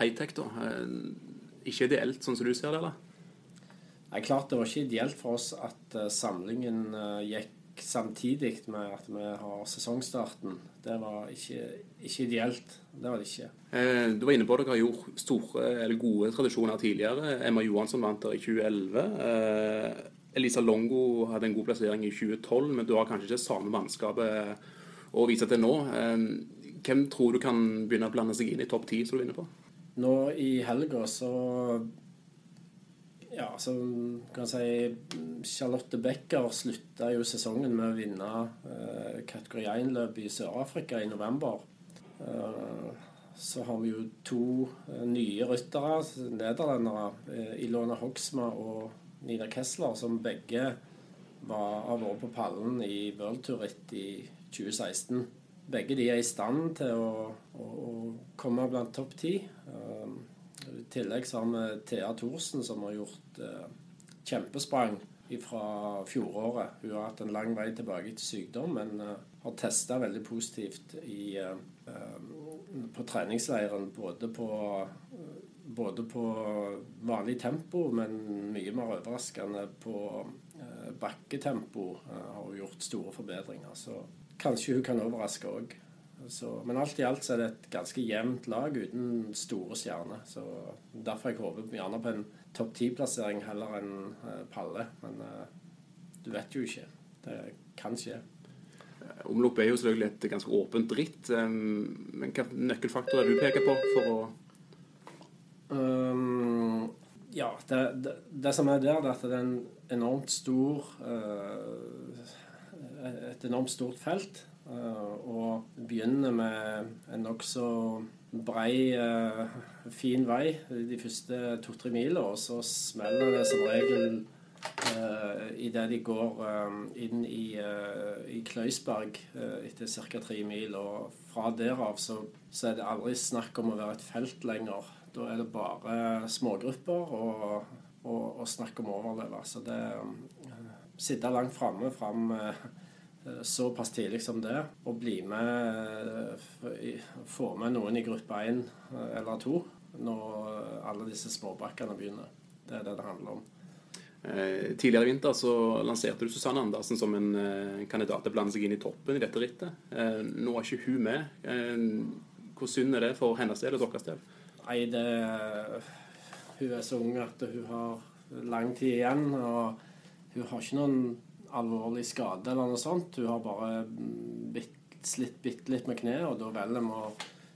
high-tech, da. Eh, ikke ideelt, sånn som du ser det, eller? Nei, klart det var ikke ideelt for oss at uh, samlingen uh, gikk samtidig med at vi har sesongstarten. Det var ikke, ikke ideelt. Det var det ikke. Eh, du var inne på at dere har gjort store, eller gode tradisjoner tidligere. Emma Johansson vant der i 2011. Eh, Elisa Longo hadde en god plassering i 2012, men du har kanskje ikke samme mannskapet å vise til nå. Eh, hvem tror du kan begynne å blande seg inn i topp ti, som du er inne på? Nå i helga så Ja, så kan si Charlotte Becker slutta jo sesongen med å vinne eh, kategori 1-løp i Sør-Afrika i november. Eh, så har vi jo to eh, nye ryttere, nederlendere. Eh, Ilona Hogsma og Nina Kessler, som begge var, har vært på pallen i World Tour i 2016. Begge de er i stand til å, å, å komme blant topp ti. Tillegg så har vi Thea Thorsen, som har gjort uh, kjempesprang fra fjoråret. Hun har hatt en lang vei tilbake til sykdom, men uh, har testa veldig positivt i, uh, på treningsleiren. Både på, både på vanlig tempo, men mye mer overraskende på bakketempo. har hun gjort store forbedringer. Så kanskje hun kan overraske òg. Men alt i alt så er det et ganske jevnt lag uten store stjerner. Så Derfor jeg håper gjerne på en topp ti-plassering heller enn uh, Palle. Men uh, du vet jo ikke. Det kan skje. Omlopp er jo selvfølgelig et ganske åpent ritt. Um, men er det du peker på for å um, Ja, det, det, det, som er der, det er at det er en enormt stor uh, Et enormt stort felt. Og begynner med en nokså brei, fin vei de første to-tre milene, og så smeller det som regel uh, idet de går uh, inn i, uh, i Kløysberg uh, etter ca. tre mil. Og fra derav så, så, er det aldri snakk om å være et felt lenger. Da er det bare smågrupper og, og, og snakk om å overleve. Så det um, Sitte langt framme fram såpass tidlig som det, og bli med Få med noen i gruppe én eller to når alle disse småbakkene begynner. Det er det det handler om. Eh, tidligere i vinter så lanserte du Susanne Andersen som en eh, kandidat til å blande seg inn i toppen i dette rittet. Eh, nå er ikke hun med. Eh, hvor synd er det for hennes del og deres del? Nei, det, Hun er så ung at hun har lang tid igjen. Og hun har ikke noen alvorlig skade eller noe sånt. Hun har bare bitt, slitt bitte litt med kneet, og da velger vi å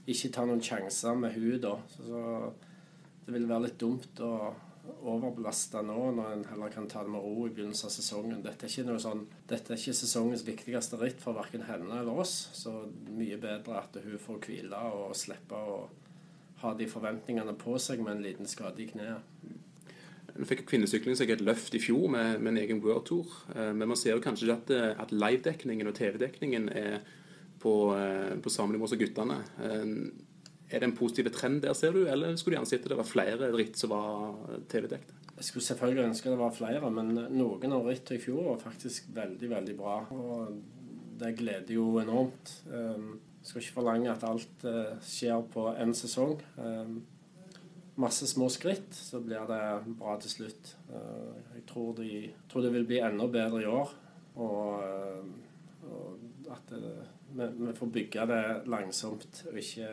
ikke ta noen sjanser med hun da. Så det vil være litt dumt å overbelasta nå, når en heller kan ta det med ro i begynnelsen av sesongen. Dette er ikke, noe sånn, dette er ikke sesongens viktigste ritt for verken henne eller oss. Så mye bedre at hun får hvile og slippe å ha de forventningene på seg med en liten skade i kneet. Nå fikk kvinnesykling seg et løft i fjor med, med en egen World Tour. Eh, men man ser jo kanskje at, eh, at live-dekningen og TV-dekningen er på, eh, på samme nivå som guttene. Er det en positiv trend der, ser du, eller skulle du gjerne sett det var flere ritt som var TV-dekte? Jeg skulle selvfølgelig ønske det var flere, men noen av rittene i fjor var faktisk veldig, veldig bra. Og det gleder jo enormt. Jeg skal ikke forlange at alt skjer på én sesong. Masse små skritt, så blir det bra til slutt. Uh, jeg tror, de, tror, det vil bli enda bedre i år. Og, uh, og at det, vi, vi får bygge det langsomt og ikke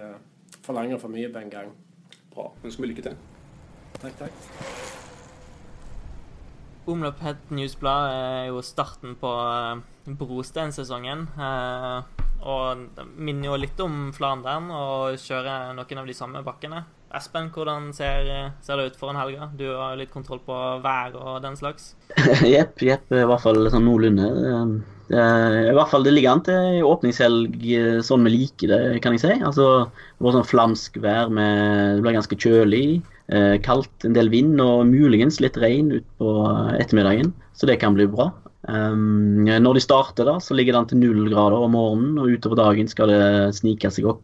forlange for mye på en gang. Bra. Ønsker vi lykke til. Takk, takk. Omløp Het Newsblad er jo starten på brostensesongen. Og det minner jo litt om Flandern å kjøre noen av de samme bakkene. Espen, hvordan ser, ser det ut foran helga? Du har litt kontroll på vær og den slags? Jepp, jepp. I hvert fall sånn noenlunde. I hvert fall Det ligger an til åpningshelg eh, sånn vi liker det, kan jeg si. Altså, Det var sånn flamsk vær med Det ble ganske kjølig. Eh, kaldt, en del vind og muligens litt regn utpå ettermiddagen. Så det kan bli bra. Um, når de starter, da, så ligger det an til null grader om morgenen. Og utover dagen skal det snike seg opp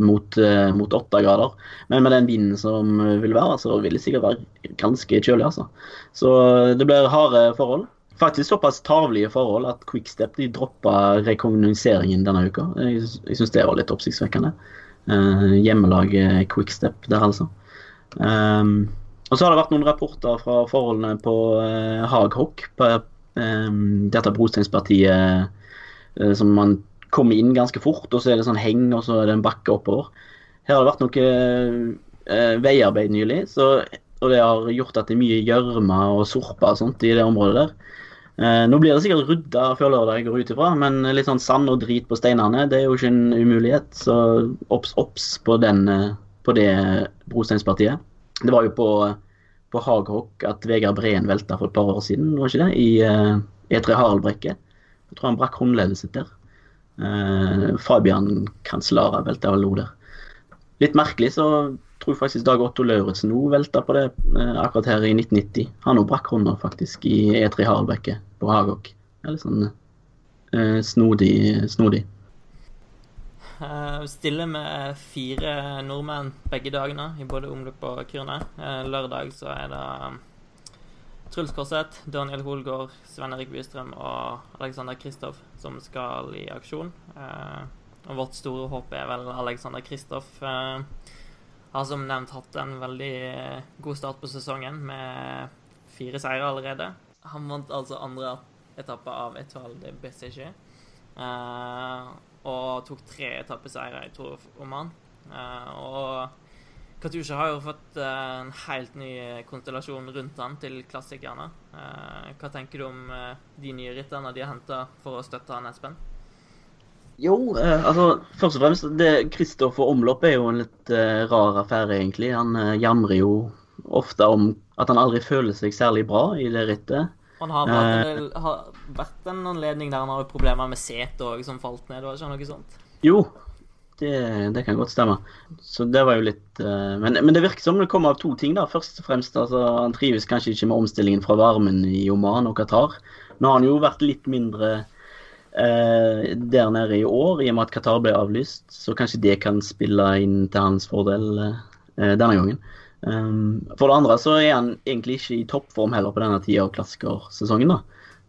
mot, uh, mot 8 grader. Men med den vinden som vil være, så vil det sikkert være ganske kjølig. altså. Så det blir harde forhold faktisk såpass tarvelige forhold at Quickstep de droppa rekognoseringen denne uka. Jeg, jeg syns det var litt oppsiktsvekkende. Uh, hjemmelaget Quickstep der, altså. Um, og så har det vært noen rapporter fra forholdene på uh, Haghokk, på um, dette brosteinspartiet uh, som man kommer inn ganske fort, og så er det sånn heng, og så er det en bakke oppover. Her har det vært noe eh, veiarbeid nylig, så, og det har gjort at det er mye gjørme og sorper og sånt i det området der. Eh, nå blir det sikkert rydda før lørdag, går ut ifra, men litt sånn sand og drit på steinene det er jo ikke en umulighet. Så obs, obs på, eh, på det brosteinspartiet. Det var jo på, på Haghokk at Vegard Breen velta for et par år siden, var ikke det? I eh, E3 Haraldbrekke. Jeg tror han brakk håndleddet sitt der. Uh, Fabian Cancellara velta vel nå der. Litt merkelig så tror jeg faktisk Dag Otto Lauritzen nå velta på det eh, akkurat her i 1990. Han òg brakk hånda faktisk i E3 Harlbekke på Hagok. Sånn, eh, snodig. snodig. Uh, stiller med fire nordmenn begge dagene i både omløp og Kyrne. Uh, lørdag så er det Truls Korseth, Daniel Holgaard, Sven Erik Bystrøm og Alexander Kristoff som skal i aksjon. Uh, og vårt store håp er vel Alexander Kristoff. har som nevnt hatt en veldig god start på sesongen med fire seire allerede. Han vant altså andre etappe av Etoile de BCG. Uh, og tok tre etappeseire i Tour Oman. Uh, og Katusha har jo fått uh, en helt ny konstellasjon rundt han til klassikerne. Uh, hva tenker du om de nye rytterne de har henta for å støtte han, Espen? Jo, altså først og fremst det Kristoffer Omlopp er jo en litt rar affære, egentlig. Han jamrer jo ofte om at han aldri føler seg særlig bra i det rittet. Han har vært, en, har vært en anledning der han har problemer med setet òg, som falt ned. Var ikke noe sånt? Jo, det, det, kan godt stemme. Så det var jo litt uh, men, men, det virker som det kommer av to ting. da. Først og fremst, altså, Han trives kanskje ikke med omstillingen fra varmen i Oman og Qatar. Nå har han jo vært litt mindre uh, der nede i år, i og med at Qatar ble avlyst. Så kanskje det kan spille inn til hans fordel uh, denne gangen. Um, for det andre så er han egentlig ikke i toppform heller på denne tida av klassikersesongen.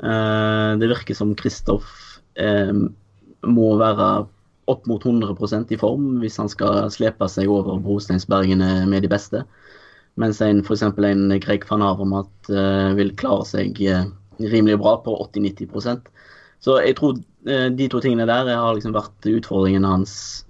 Uh, det virker som Kristoff må være opp mot 100% i form hvis han skal slepe seg over brosteinsbergene med de beste. Mens en f.eks. en Greg van Avermat uh, vil klare seg uh, rimelig bra på 80-90% Så jeg tror uh, de to tingene der har liksom vært utfordringen hans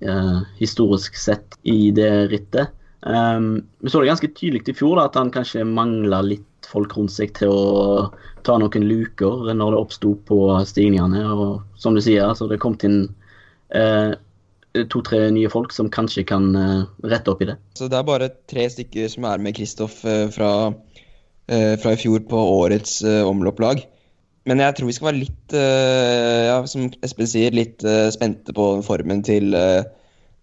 historisk sett i det rittet. Um, vi så det ganske tydelig i fjor da, at han kanskje mangla litt folk rundt seg til å ta noen luker når det oppsto på stigningene. Og som du sier, altså det kom til uh, to-tre nye folk som kanskje kan uh, rette opp i det. Så det er bare tre stykker som er med Kristoff uh, fra, fra, i fjor på årets omlopplag. Men jeg tror vi skal være litt, ja, som Espen sier, litt spente på formen til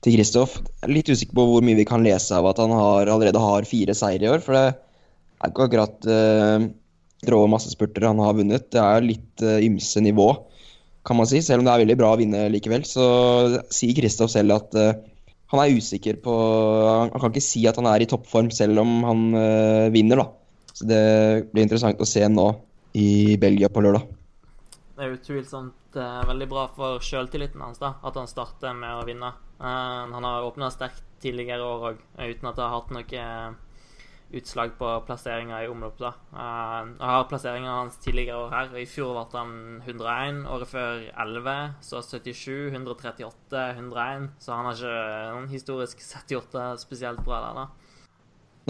til Kristoff. Litt usikker på hvor mye vi kan lese av at han har, allerede har fire seire i år. For det er ikke akkurat uh, masse massespurter han har vunnet. Det er litt uh, ymse nivå, kan man si. Selv om det er veldig bra å vinne likevel, så sier Kristoff selv at uh, han er usikker på Han kan ikke si at han er i toppform selv om han uh, vinner, da. Så det blir interessant å se nå i Belgia på lørdag. Det er utvilsomt uh, veldig bra for sjøltilliten hans da, at han starter med å vinne. Han har åpna sterkt tidligere år òg, uten at det har hatt noe utslag på plasseringa i omløpet. da. Uh, jeg har plasseringa hans tidligere år her. I fjor ble han 101, året før 11, så 77, 138, 101. Så han har ikke noen historisk sett gjort det spesielt bra der, da.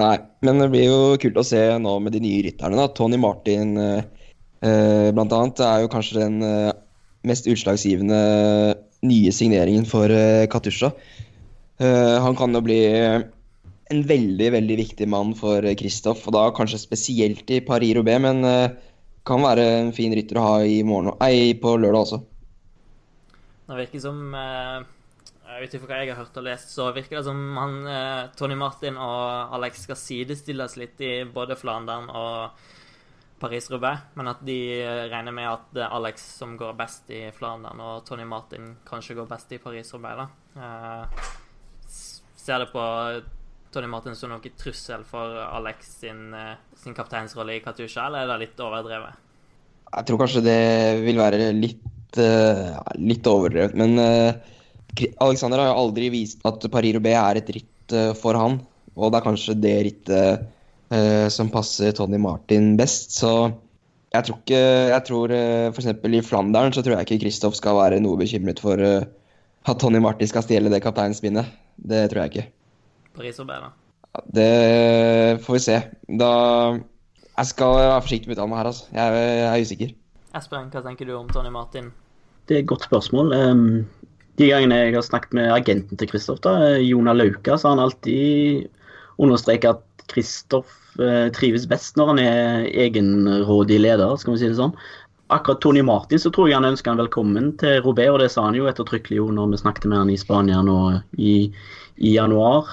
Nei, men det blir jo kult å se nå med de nye rytterne. da. Tony Martin eh, blant annet er jo kanskje den eh, mest utslagsgivende nye signeringen for uh, Katusha. Uh, han kan jo bli en veldig veldig viktig mann for Kristoff, og da kanskje spesielt i Paris-Roubais, men uh, kan være en fin rytter å ha i morgen, nei, på lørdag også. Det virker som uh, Ut ifra hva jeg har hørt og lest, så virker det som han, Tony Martin og Alex skal sidestilles litt i både Flandern og Paris-Roubais, men at de eh, regner med at det er Alex som går best i Flandern, og Tony Martin kanskje går best i Paris-Roubaix. Uh, ser det på Tony Martin som noen trussel for Alex sin, uh, sin kapteinsrolle i Katusha, eller er det litt overdrevet? Jeg tror kanskje det vil være litt, uh, litt overdrevet, men Alexander har jo aldri vist at Paris-Roubais er et ritt for han, og det er kanskje det rittet eh, som passer Tony Martin best. Så jeg tror ikke Jeg tror eh, f.eks. i Flandern så tror jeg ikke Kristoff skal være noe bekymret for eh, at Tony Martin skal stjele det kapteinspinnet. Det tror jeg ikke. Paris-Roubaix, da? Det får vi se. Da Jeg skal være forsiktig med uttalen her, altså. Jeg, jeg, er usikker. Espen, hva tenker du om Tony Martin? Det er et godt spørsmål. Um, de gangene jeg har snakket med agenten til Kristoff, Jona Lauka, så har han alltid understreket at Kristoff Eh, trives best når han er egenrådig leder, skal vi si det sånn. Akkurat Tony Martin så tror jeg han ønsker han velkommen til Robé, og det sa han jo ettertrykkelig jo når vi snakket med han i Spania nå i, i januar.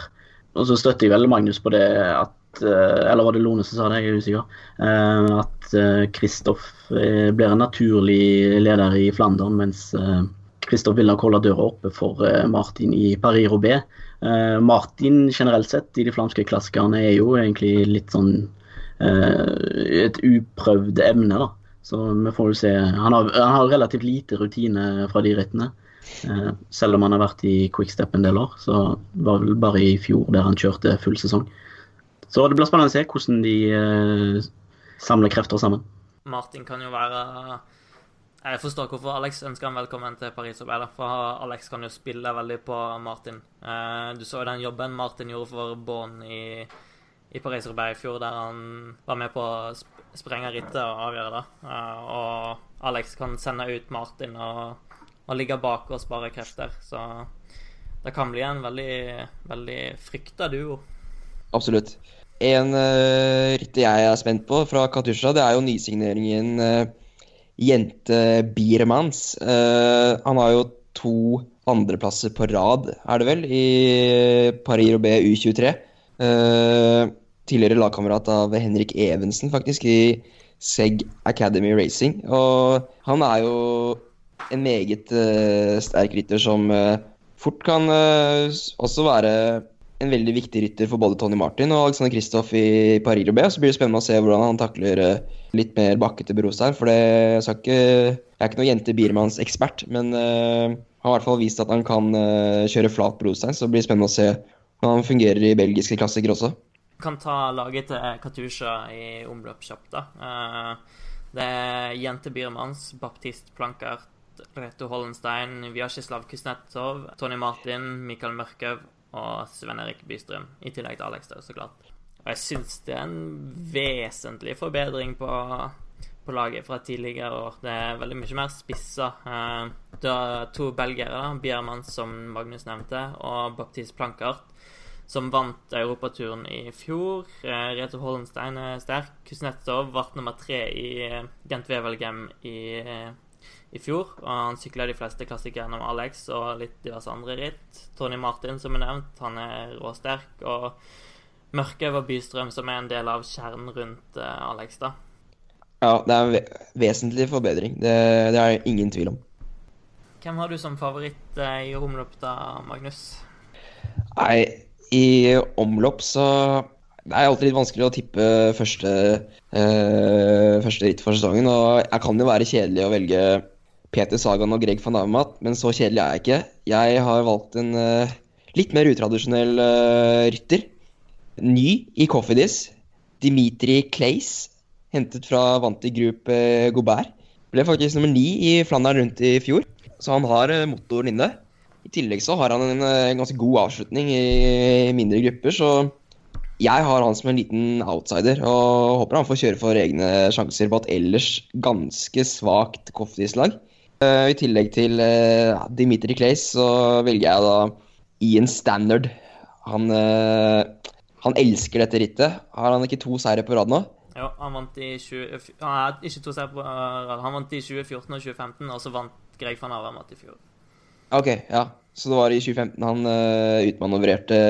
Og så støtter jeg vel Magnus på det at Eller var det Lone som sa det, jeg er usikker. At Kristoff blir en naturlig leder i Flandern, mens Kristoff vil nok holde døra oppe for Martin i Paris-Roubais. Martin generelt sett i de flamske klassikerne er jo egentlig litt sånn et uprøvd emne, da. Så vi får jo se. Han har, han har relativt lite rutine fra de rittene. Eh, selv om han har vært i quickstep en del år, så var det vel bare i fjor der han kjørte full sesong. Så det blir spennende å se hvordan de eh, samler krefter sammen. Martin kan jo være Jeg forstår hvorfor Alex ønsker han velkommen til Paris. For Alex kan jo spille veldig på Martin. Eh, du så jo den jobben Martin gjorde for Bonn i, i Paris-Roubaix i fjor, der han var med på å sprenge rittet og avgjøre det. Eh, og Alex kan sende ut Martin og og ligge bak og spare krefter. Så det kan bli en veldig, veldig frykta duo. Absolutt. En uh, rytter jeg er spent på fra Katusha, det er jo nysigneringen uh, Jente Biermans. Uh, han har jo to andreplasser på rad, er det vel, i Paris-Roubais U23. Uh, tidligere lagkamerat av Henrik Evensen, faktisk, i Seg Academy Racing. Og han er jo en meget uh, sterk rytter som uh, fort kan uh, også være en veldig viktig rytter for både Tony Martin og Alexander Kristoff i Paris-Roubais. Så blir det spennende å se hvordan han takler litt mer bakkete brostein. For det jeg, ikke, jeg er ikke noen jente Biermanns ekspert, men han har i hvert fall vist at han kan kjøre flat brostein. Så det blir spennende å se hvordan han fungerer i belgiske klassikere også. Kan ta laget til Katusha i omløp kjapt, da. Det er Jente Biermanns, Baptist Plankert, Reto Hollenstein, Vyacheslav Kuznetsov, Tony Martin, Mikael Mørkøv og Sven Erik Bystrøm. I tillegg til Alex, da, så klart. Og jeg syns det er en vesentlig forbedring på, på, laget fra tidligere år. Det er veldig mye mer spissa. Du det er to belgiere, Biermann, som Magnus nevnte, og Baptiste Plankart, som vant europaturen i fjor. Eh, Reto Hollenstein er sterk. Kuznetsov ble nummer tre i Gent Wevelgem i i fjor. og Han sykla de fleste klassikere gjennom Alex og litt diverse andre ritt. Tony Martin, som er nevnt, han er råsterk. Og Mørkhaug og Bystrøm, som er en del av kjernen rundt uh, Alex, da. Ja, det er en vesentlig forbedring. Det, det er ingen tvil om. Hvem har du som favoritt uh, i omlopp, da, Magnus? Nei, i omlopp så det er alltid litt vanskelig å tippe første, eh, første ritt for sesongen. Og jeg kan jo være kjedelig å velge Peter Sagan og Greg van Avermaet, men så kjedelig er jeg ikke. Jeg har valgt en uh, litt mer utradisjonell uh, rytter. Ny i Coffeedis. Dimitri Clays, hentet fra Vanti Group uh, Gobert. Ble faktisk nummer ni i Flandern rundt i fjor, så han har motoren inne. I tillegg så har han en, en ganske god avslutning i mindre grupper, så jeg har han som en liten outsider, og håper han får kjøre for egne sjanser på et ellers ganske svakt Coffeedis-lag. Uh, I tillegg til uh, Dimitri Clays så velger jeg da Ian Standard. Han, uh, han elsker dette rittet. Har han ikke to seire på rad nå? Ja, han vant i 20, han ikke to seire på rad. Han vant i 2014 og 2015, og så vant Greg van Avermat i fjor. OK, ja. Så det var i 2015 han uh, utmanøvrerte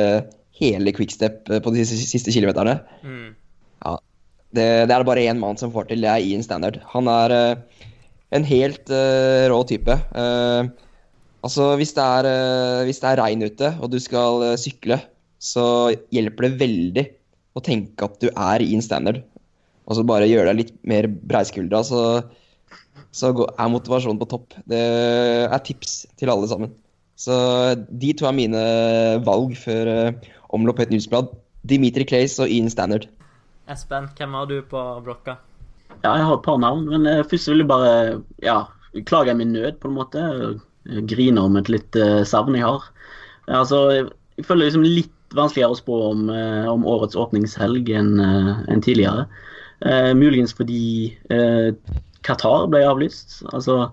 hele quickstep på de siste, kilometerne. Mm. Ja. Det, det, er det bare én mann som får til, det er Ian Standard. Han er en helt uh, rå type. Uh, altså, hvis det, er, uh, hvis det er regn ute, og du skal sykle, så hjelper det veldig å tenke at du er i en standard. Og så bare gjøre deg litt mer breiskuldra, så, så er motivasjonen på topp. Det er tips til alle sammen. Så de to er mine valg for omlopp et newsblad. Dimitri Clays og Ian Standard. Espen, hvem har du på blokka? Ja, jeg har et par navn, men uh, først vil jeg bare ja, klage min nød, på en måte. Grine om et litt uh, savn jeg har. Altså, jeg føler liksom litt vanskeligere å spå om, om årets åpningshelg enn en tidligere. muligens fordi Qatar ble avlyst. Altså,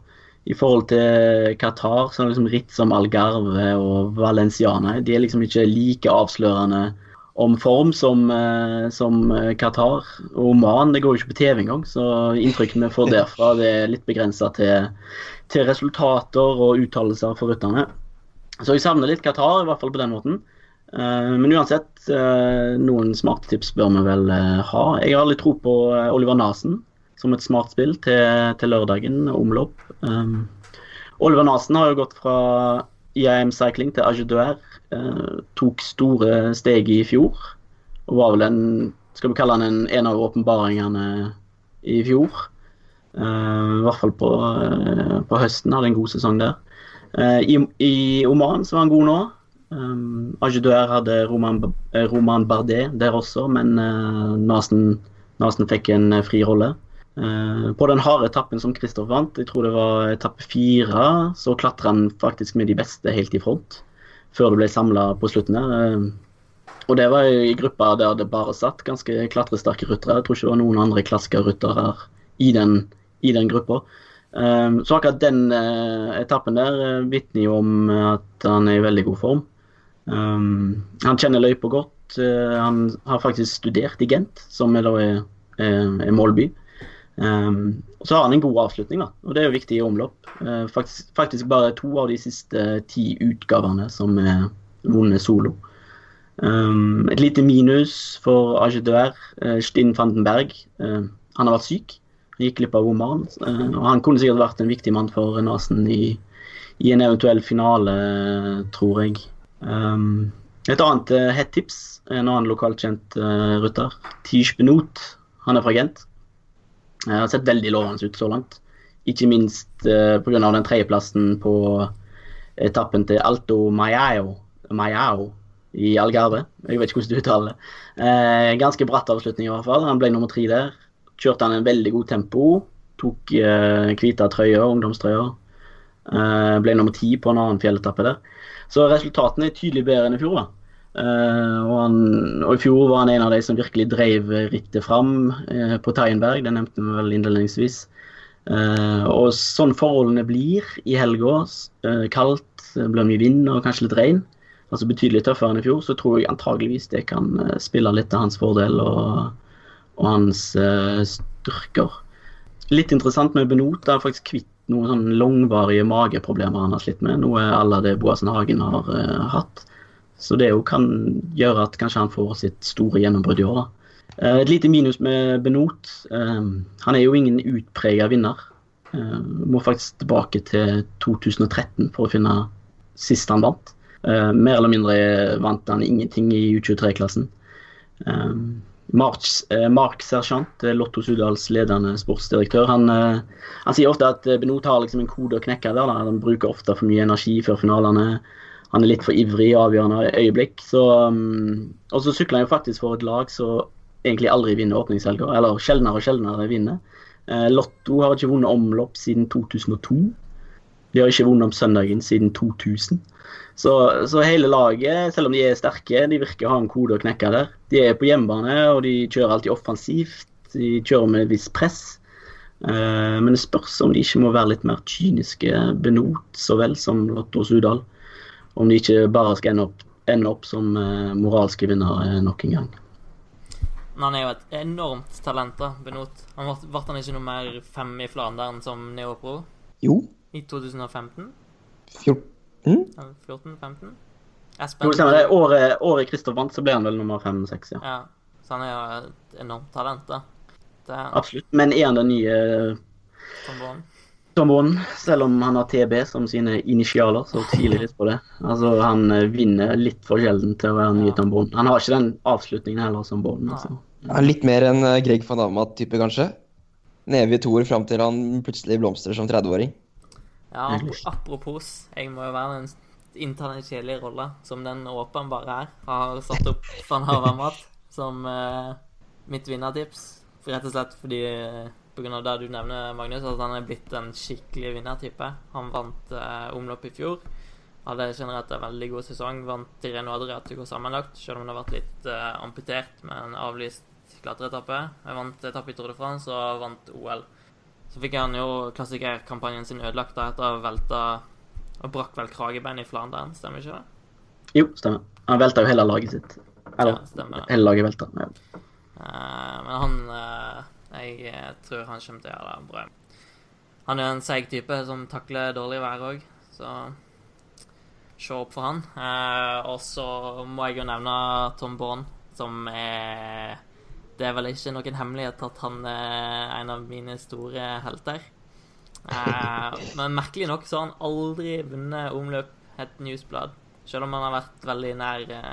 I forhold til Qatar så er det liksom ritt som Algarve og Valenciana de er liksom ikke like avslørende om form som, eh, som eh, Qatar. Og Oman det går jo ikke på TV engang, så inntrykkene vi får derfra det er litt begrensa til, til, resultater og uttalelser for rytterne. Så jeg savner litt Qatar, i hvert fall på den måten. Eh, men uansett, noen smarte tips bør vi vel ha. Jeg har litt tro på Oliver Nasen som et smart spill til, til lørdagen, omlopp. Oliver Nasen har jo gått fra IAM Cycling til Ageduer. eh, tok store steg i fjor. Og var vel en Skal vi kalle han en, av åpenbaringene i fjor. Eh, I hvert fall på, eh, på, høsten. Hadde en god sesong der. Uh, i, i, Oman så var han god nå. Um, Ageduer hadde Roman, Roman, Bardet der også, men Nasen, Nasen fikk en fri rolle. Uh, på den harde etappen som Kristoff vant, jeg tror det var etappe fire, så klatra han faktisk med de beste helt i front. Før det ble samla på slutten her. Uh, og det var i gruppa der det bare satt ganske klatresterke ryttere. Jeg tror ikke det var noen andre klassikerryttere i den, i den gruppa. Uh, så akkurat den etappen der vitner jo om at han er i veldig god form. Han kjenner løypa godt. han har faktisk studert i Gent, som er målby. Um, og så har han en god avslutning, da, og det er jo viktig i omlopp. Uh, faktisk, faktisk, bare to av de siste ti utgavene som er vunnet solo. Um, et lite minus for Ageduer, uh, Stinn Vandenberg. Uh, han har vært syk. Han gikk glipp av Oman. Uh, og han kunne sikkert vært en viktig mann for Nasen i, i en eventuell finale, tror jeg. Um, et annet uh, hett tips, en annen lokalt kjent uh, rutter, Tish Benot. Han er fra Gent. Jeg har sett veldig lovende ut så langt. Ikke minst uh, pga. den tredjeplassen på etappen til Alto Mayao, i Algarve. Jeg vet ikke hvordan du uttaler det. Uh, ganske bratt avslutning i hvert fall. Han ble nummer tre der. Kjørte han en veldig god tempo. Tok uh, hvite trøyer, ungdomstrøyer. Uh, ble nummer ti på en annen fjelletappe der. Så resultatene er tydelig bedre enn i fjor. da. Uh, og, han, og, I fjor var han en av de som virkelig drev rittet fram uh, på Taienberg. Det nevnte vi vel innledningsvis. Uh, og sånn forholdene blir i helga, kaldt, blir mye vind og kanskje litt regn, altså betydelig tøffere enn i fjor, så tror jeg antageligvis det kan spille litt til hans fordel og, og hans styrker. Litt interessant med Benot, er faktisk kvitt noen sånn langvarige mageproblemer han har slitt med, noe alle det Boasen Hagen har hatt. Så det jo kan gjøre at kanskje han får sitt store gjennombrudd i år. da. Eh, et lite minus med Benot. Eh, han er jo ingen utprega vinner. Eh, må faktisk tilbake til 2013 for å finne sist han vant. Mer eller mindre vant han ingenting i U23-klassen. Mark, Mark Sergeant, Lotto Sudals ledende sportsdirektør, han, han, sier ofte at Benot har liksom en kode å knekke der. Da. Han bruker ofte for mye energi før finalene han er litt for ivrig i avgjørende øyeblikk. Så, um, og så sykler han jo faktisk for et lag som egentlig aldri vinner åpningshelga, eller sjeldnere og sjeldnere vinner. Eh, Lotto har ikke vunnet omlopp siden 2002. De har ikke vunnet om søndagen siden 2000. Så, så, hele laget, selv om de er sterke, de virker å ha en kode å knekke der. De er på hjemmebane, og de kjører alltid offensivt. De kjører med et visst press. Eh, men det spørs om de ikke må være litt mer kyniske, Benot så vel som Lotto Sudal om de ikke bare skal ende opp, ende opp som uh, moralske vinnere nok en gang. Men han er jo et enormt talent, da, Benot. Han ble, ble han ikke noe mer fem i Flandern som neopro? Jo. I 2015? 14? 14-15? Espen? Jo, det. Året, året Kristoff vant, så ble han vel nummer fem-seks, ja. ja. Så han er jo et enormt talent, da. Er... Absolutt. Men er han den nye Trombone, selv om han har TB som sine initialer, så tviler jeg litt på det. Altså, Han eh, vinner litt for sjelden til å være ny Tomboen. Han har ikke den avslutningen heller som Boden. Altså. Ja, litt mer enn eh, Greg van Amat-type, kanskje? Neve i toer fram til han plutselig blomstrer som 30-åring. Ja, apropos, jeg må jo være den kjedelige rolla som den åpenbare er. Har satt opp van Amat som uh, mitt vinnertips, rett og slett fordi uh, pga. det du nevner, Magnus, at han er blitt en skikkelig vinnertype. Han vant eh, omlopp i fjor. Hadde generelt en veldig god sesong. Vant Tireno Adriatico sammenlagt, selv om det har vært litt eh, amputert med en avlyst klatreetappe. Jeg vant etappe i Tour de France og vant OL. Så fikk han jo klassikerkampanjen sin ødelagt da etter å velta og brakk vel kragebein i Flandern, stemmer ikke det? Jo, stemmer. Han velta jo hele laget sitt. Eller, ja, hele laget velta. Ja. Eh, men han uh, jeg eh, tror han kommer til å gjøre det bra. Han er en seig type som takler dårlig vær òg, så se opp for han. Eh, og så må jeg jo nevne Tom Bourne, som er Det er vel ikke noen hemmelighet at han er en av mine store helter. Eh, men merkelig nok så har han aldri vunnet omløp et newsblad, selv om han har vært veldig nær eh,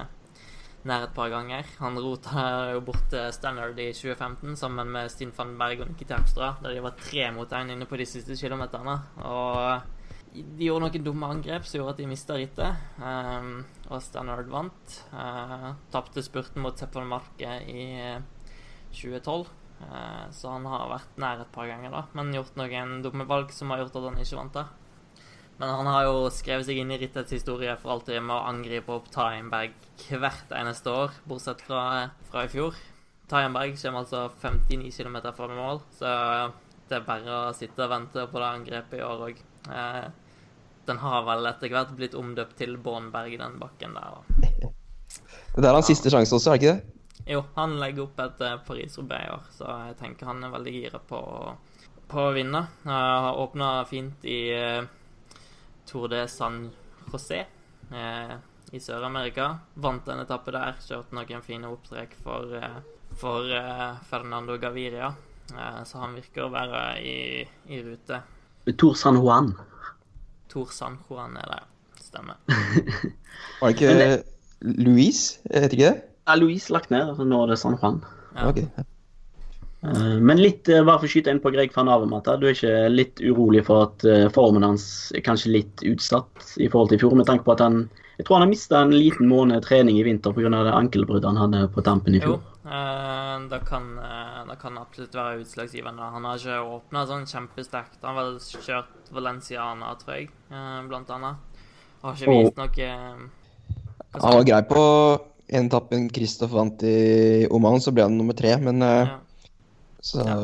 nær et par ganger. Han rota jo bort til Standard i 2015 sammen med Stine van Berg og Nikita Akstra, der de var tre mot én inne på de siste kilometerne. Og de gjorde noen dumme angrep som gjorde at de mista rittet. Um, og Standard vant. Uh, Tapte spurten mot Sepp van Marke i 2012. Uh, så han har vært nær et par ganger, da, men gjort noen dumme valg som har gjort at han ikke vant det. Men han har jo skrevet seg inn i rittets historie for alltid med å angripe opp Tyenberg hvert eneste år, bortsett fra, fra i fjor. Tyenberg kommer altså 59 km fra mål, så det er bare å sitte og vente på det angrepet i år òg. Eh, den har vel etter hvert blitt omdøpt til Bånberg, den bakken der. Det er hans siste sjanse også, er det ikke det? Jo, han legger opp et uh, Paris-Roubais i år, så jeg tenker han er veldig gira på, på å vinne. Uh, har åpna fint i Tour de San José eh, i Sør-Amerika. Vant en etappe der, kjørte noen fine opptrekk for, eh, for eh, Fernando Gaviria. Eh, så han virker å være i, i rute. Tour San Juan. Tour San Juan er det, stemmer. Var det ikke Louise? Jeg vet ikke det? Ja, Louise lagt ned, altså nå er det San Juan. Ja. Ok. Eh, Men litt, eh, bare for å skyte inn på Greg van Avermaet, du er ikke litt urolig for at eh, formen hans er kanskje litt utsatt i forhold til i fjor, med tanke på at han jeg tror han har mista en liten måned trening i vinter pga. det ankelbruddet han hadde på tampen i fjor. Jo, det, kan, det kan absolutt være utslagsgivende. Han har ikke åpna sånn kjempesterkt. Han har vel kjørt Valenciana, tror jeg, blant annet. Har ikke vist noe eh, Han var grei på en etappen Kristoff vant i Oman, så ble han nummer tre, men ja. Så Ja.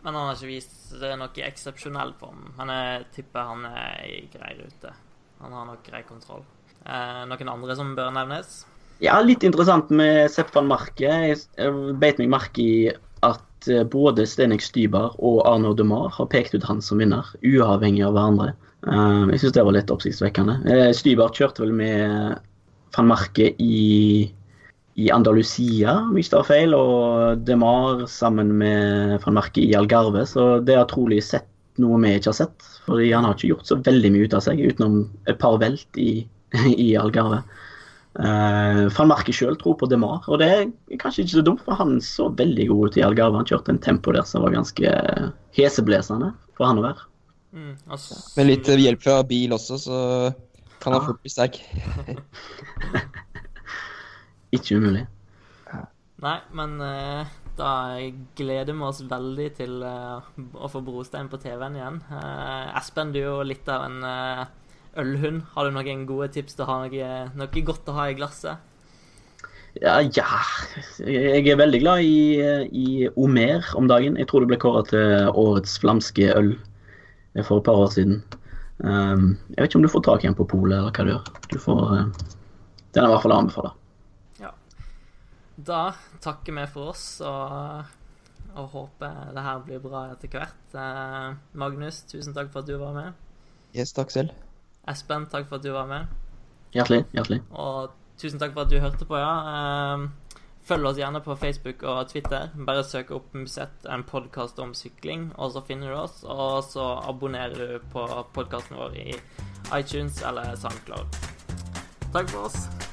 Men han har ikke vist noe eksepsjonell form. Men jeg tipper han er i grei rute. Han har nok grei kontroll. Eh, noen andre som bør nevnes? Ja, litt interessant med Sepp van Marke. Jeg jeg beit meg merke i at eh, både Stenek Styber og Arno Demar har pekt ut han som vinner, uavhengig av hverandre. Eh, Jeg syns det var litt oppsiktsvekkende. Eh, Styber kjørte vel med van Marke i, i Andalusia, hvis det var feil, og Demar sammen med van Marke i Algarve, så det har trolig sett noe vi ikke har sett. Fordi han har ikke gjort så veldig mye ut av seg, utenom et par velt i, i Algarve. Uh, van Marke sjøl tror på Demar, og det er kanskje ikke så dumt, for han så veldig god ut i Algarve. Han kjørte en tempo der som var ganske heseblesende for han å være. Mm, s- med litt hjelp fra bil også, så kan han Ja. fort bli sterk. Ikke umulig. Nei, men uh, da gleder vi oss veldig til uh, å få Brostein på TV-en igjen. Uh, Espen, du er jo litt av en ølhund. Har du noen gode tips til å ha noe, noe godt å ha i glasset? Ja, ja. Jeg er veldig glad i, i Omer om dagen. Jeg tror det ble kåra til årets flamske øl for et par år siden. Um, jeg vet ikke om du får tak i den på polet, eller hva du gjør. Du får, uh, den er i hvert fall å anbefale. Da takker vi for oss og, og håper det her blir bra etter hvert. Eh, Magnus, tusen takk for at du var med. Yes, takk selv. Espen, takk for at du var med. Hjertelig. hjertelig. Og tusen takk for at du hørte på, ja. Ehm, Følg oss gjerne på Facebook og Twitter. Bare søk opp Musett, en podkast om sykling, og så finner du oss. Og så abonnerer du på podkasten vår i iTunes eller SoundCloud. Takk for oss.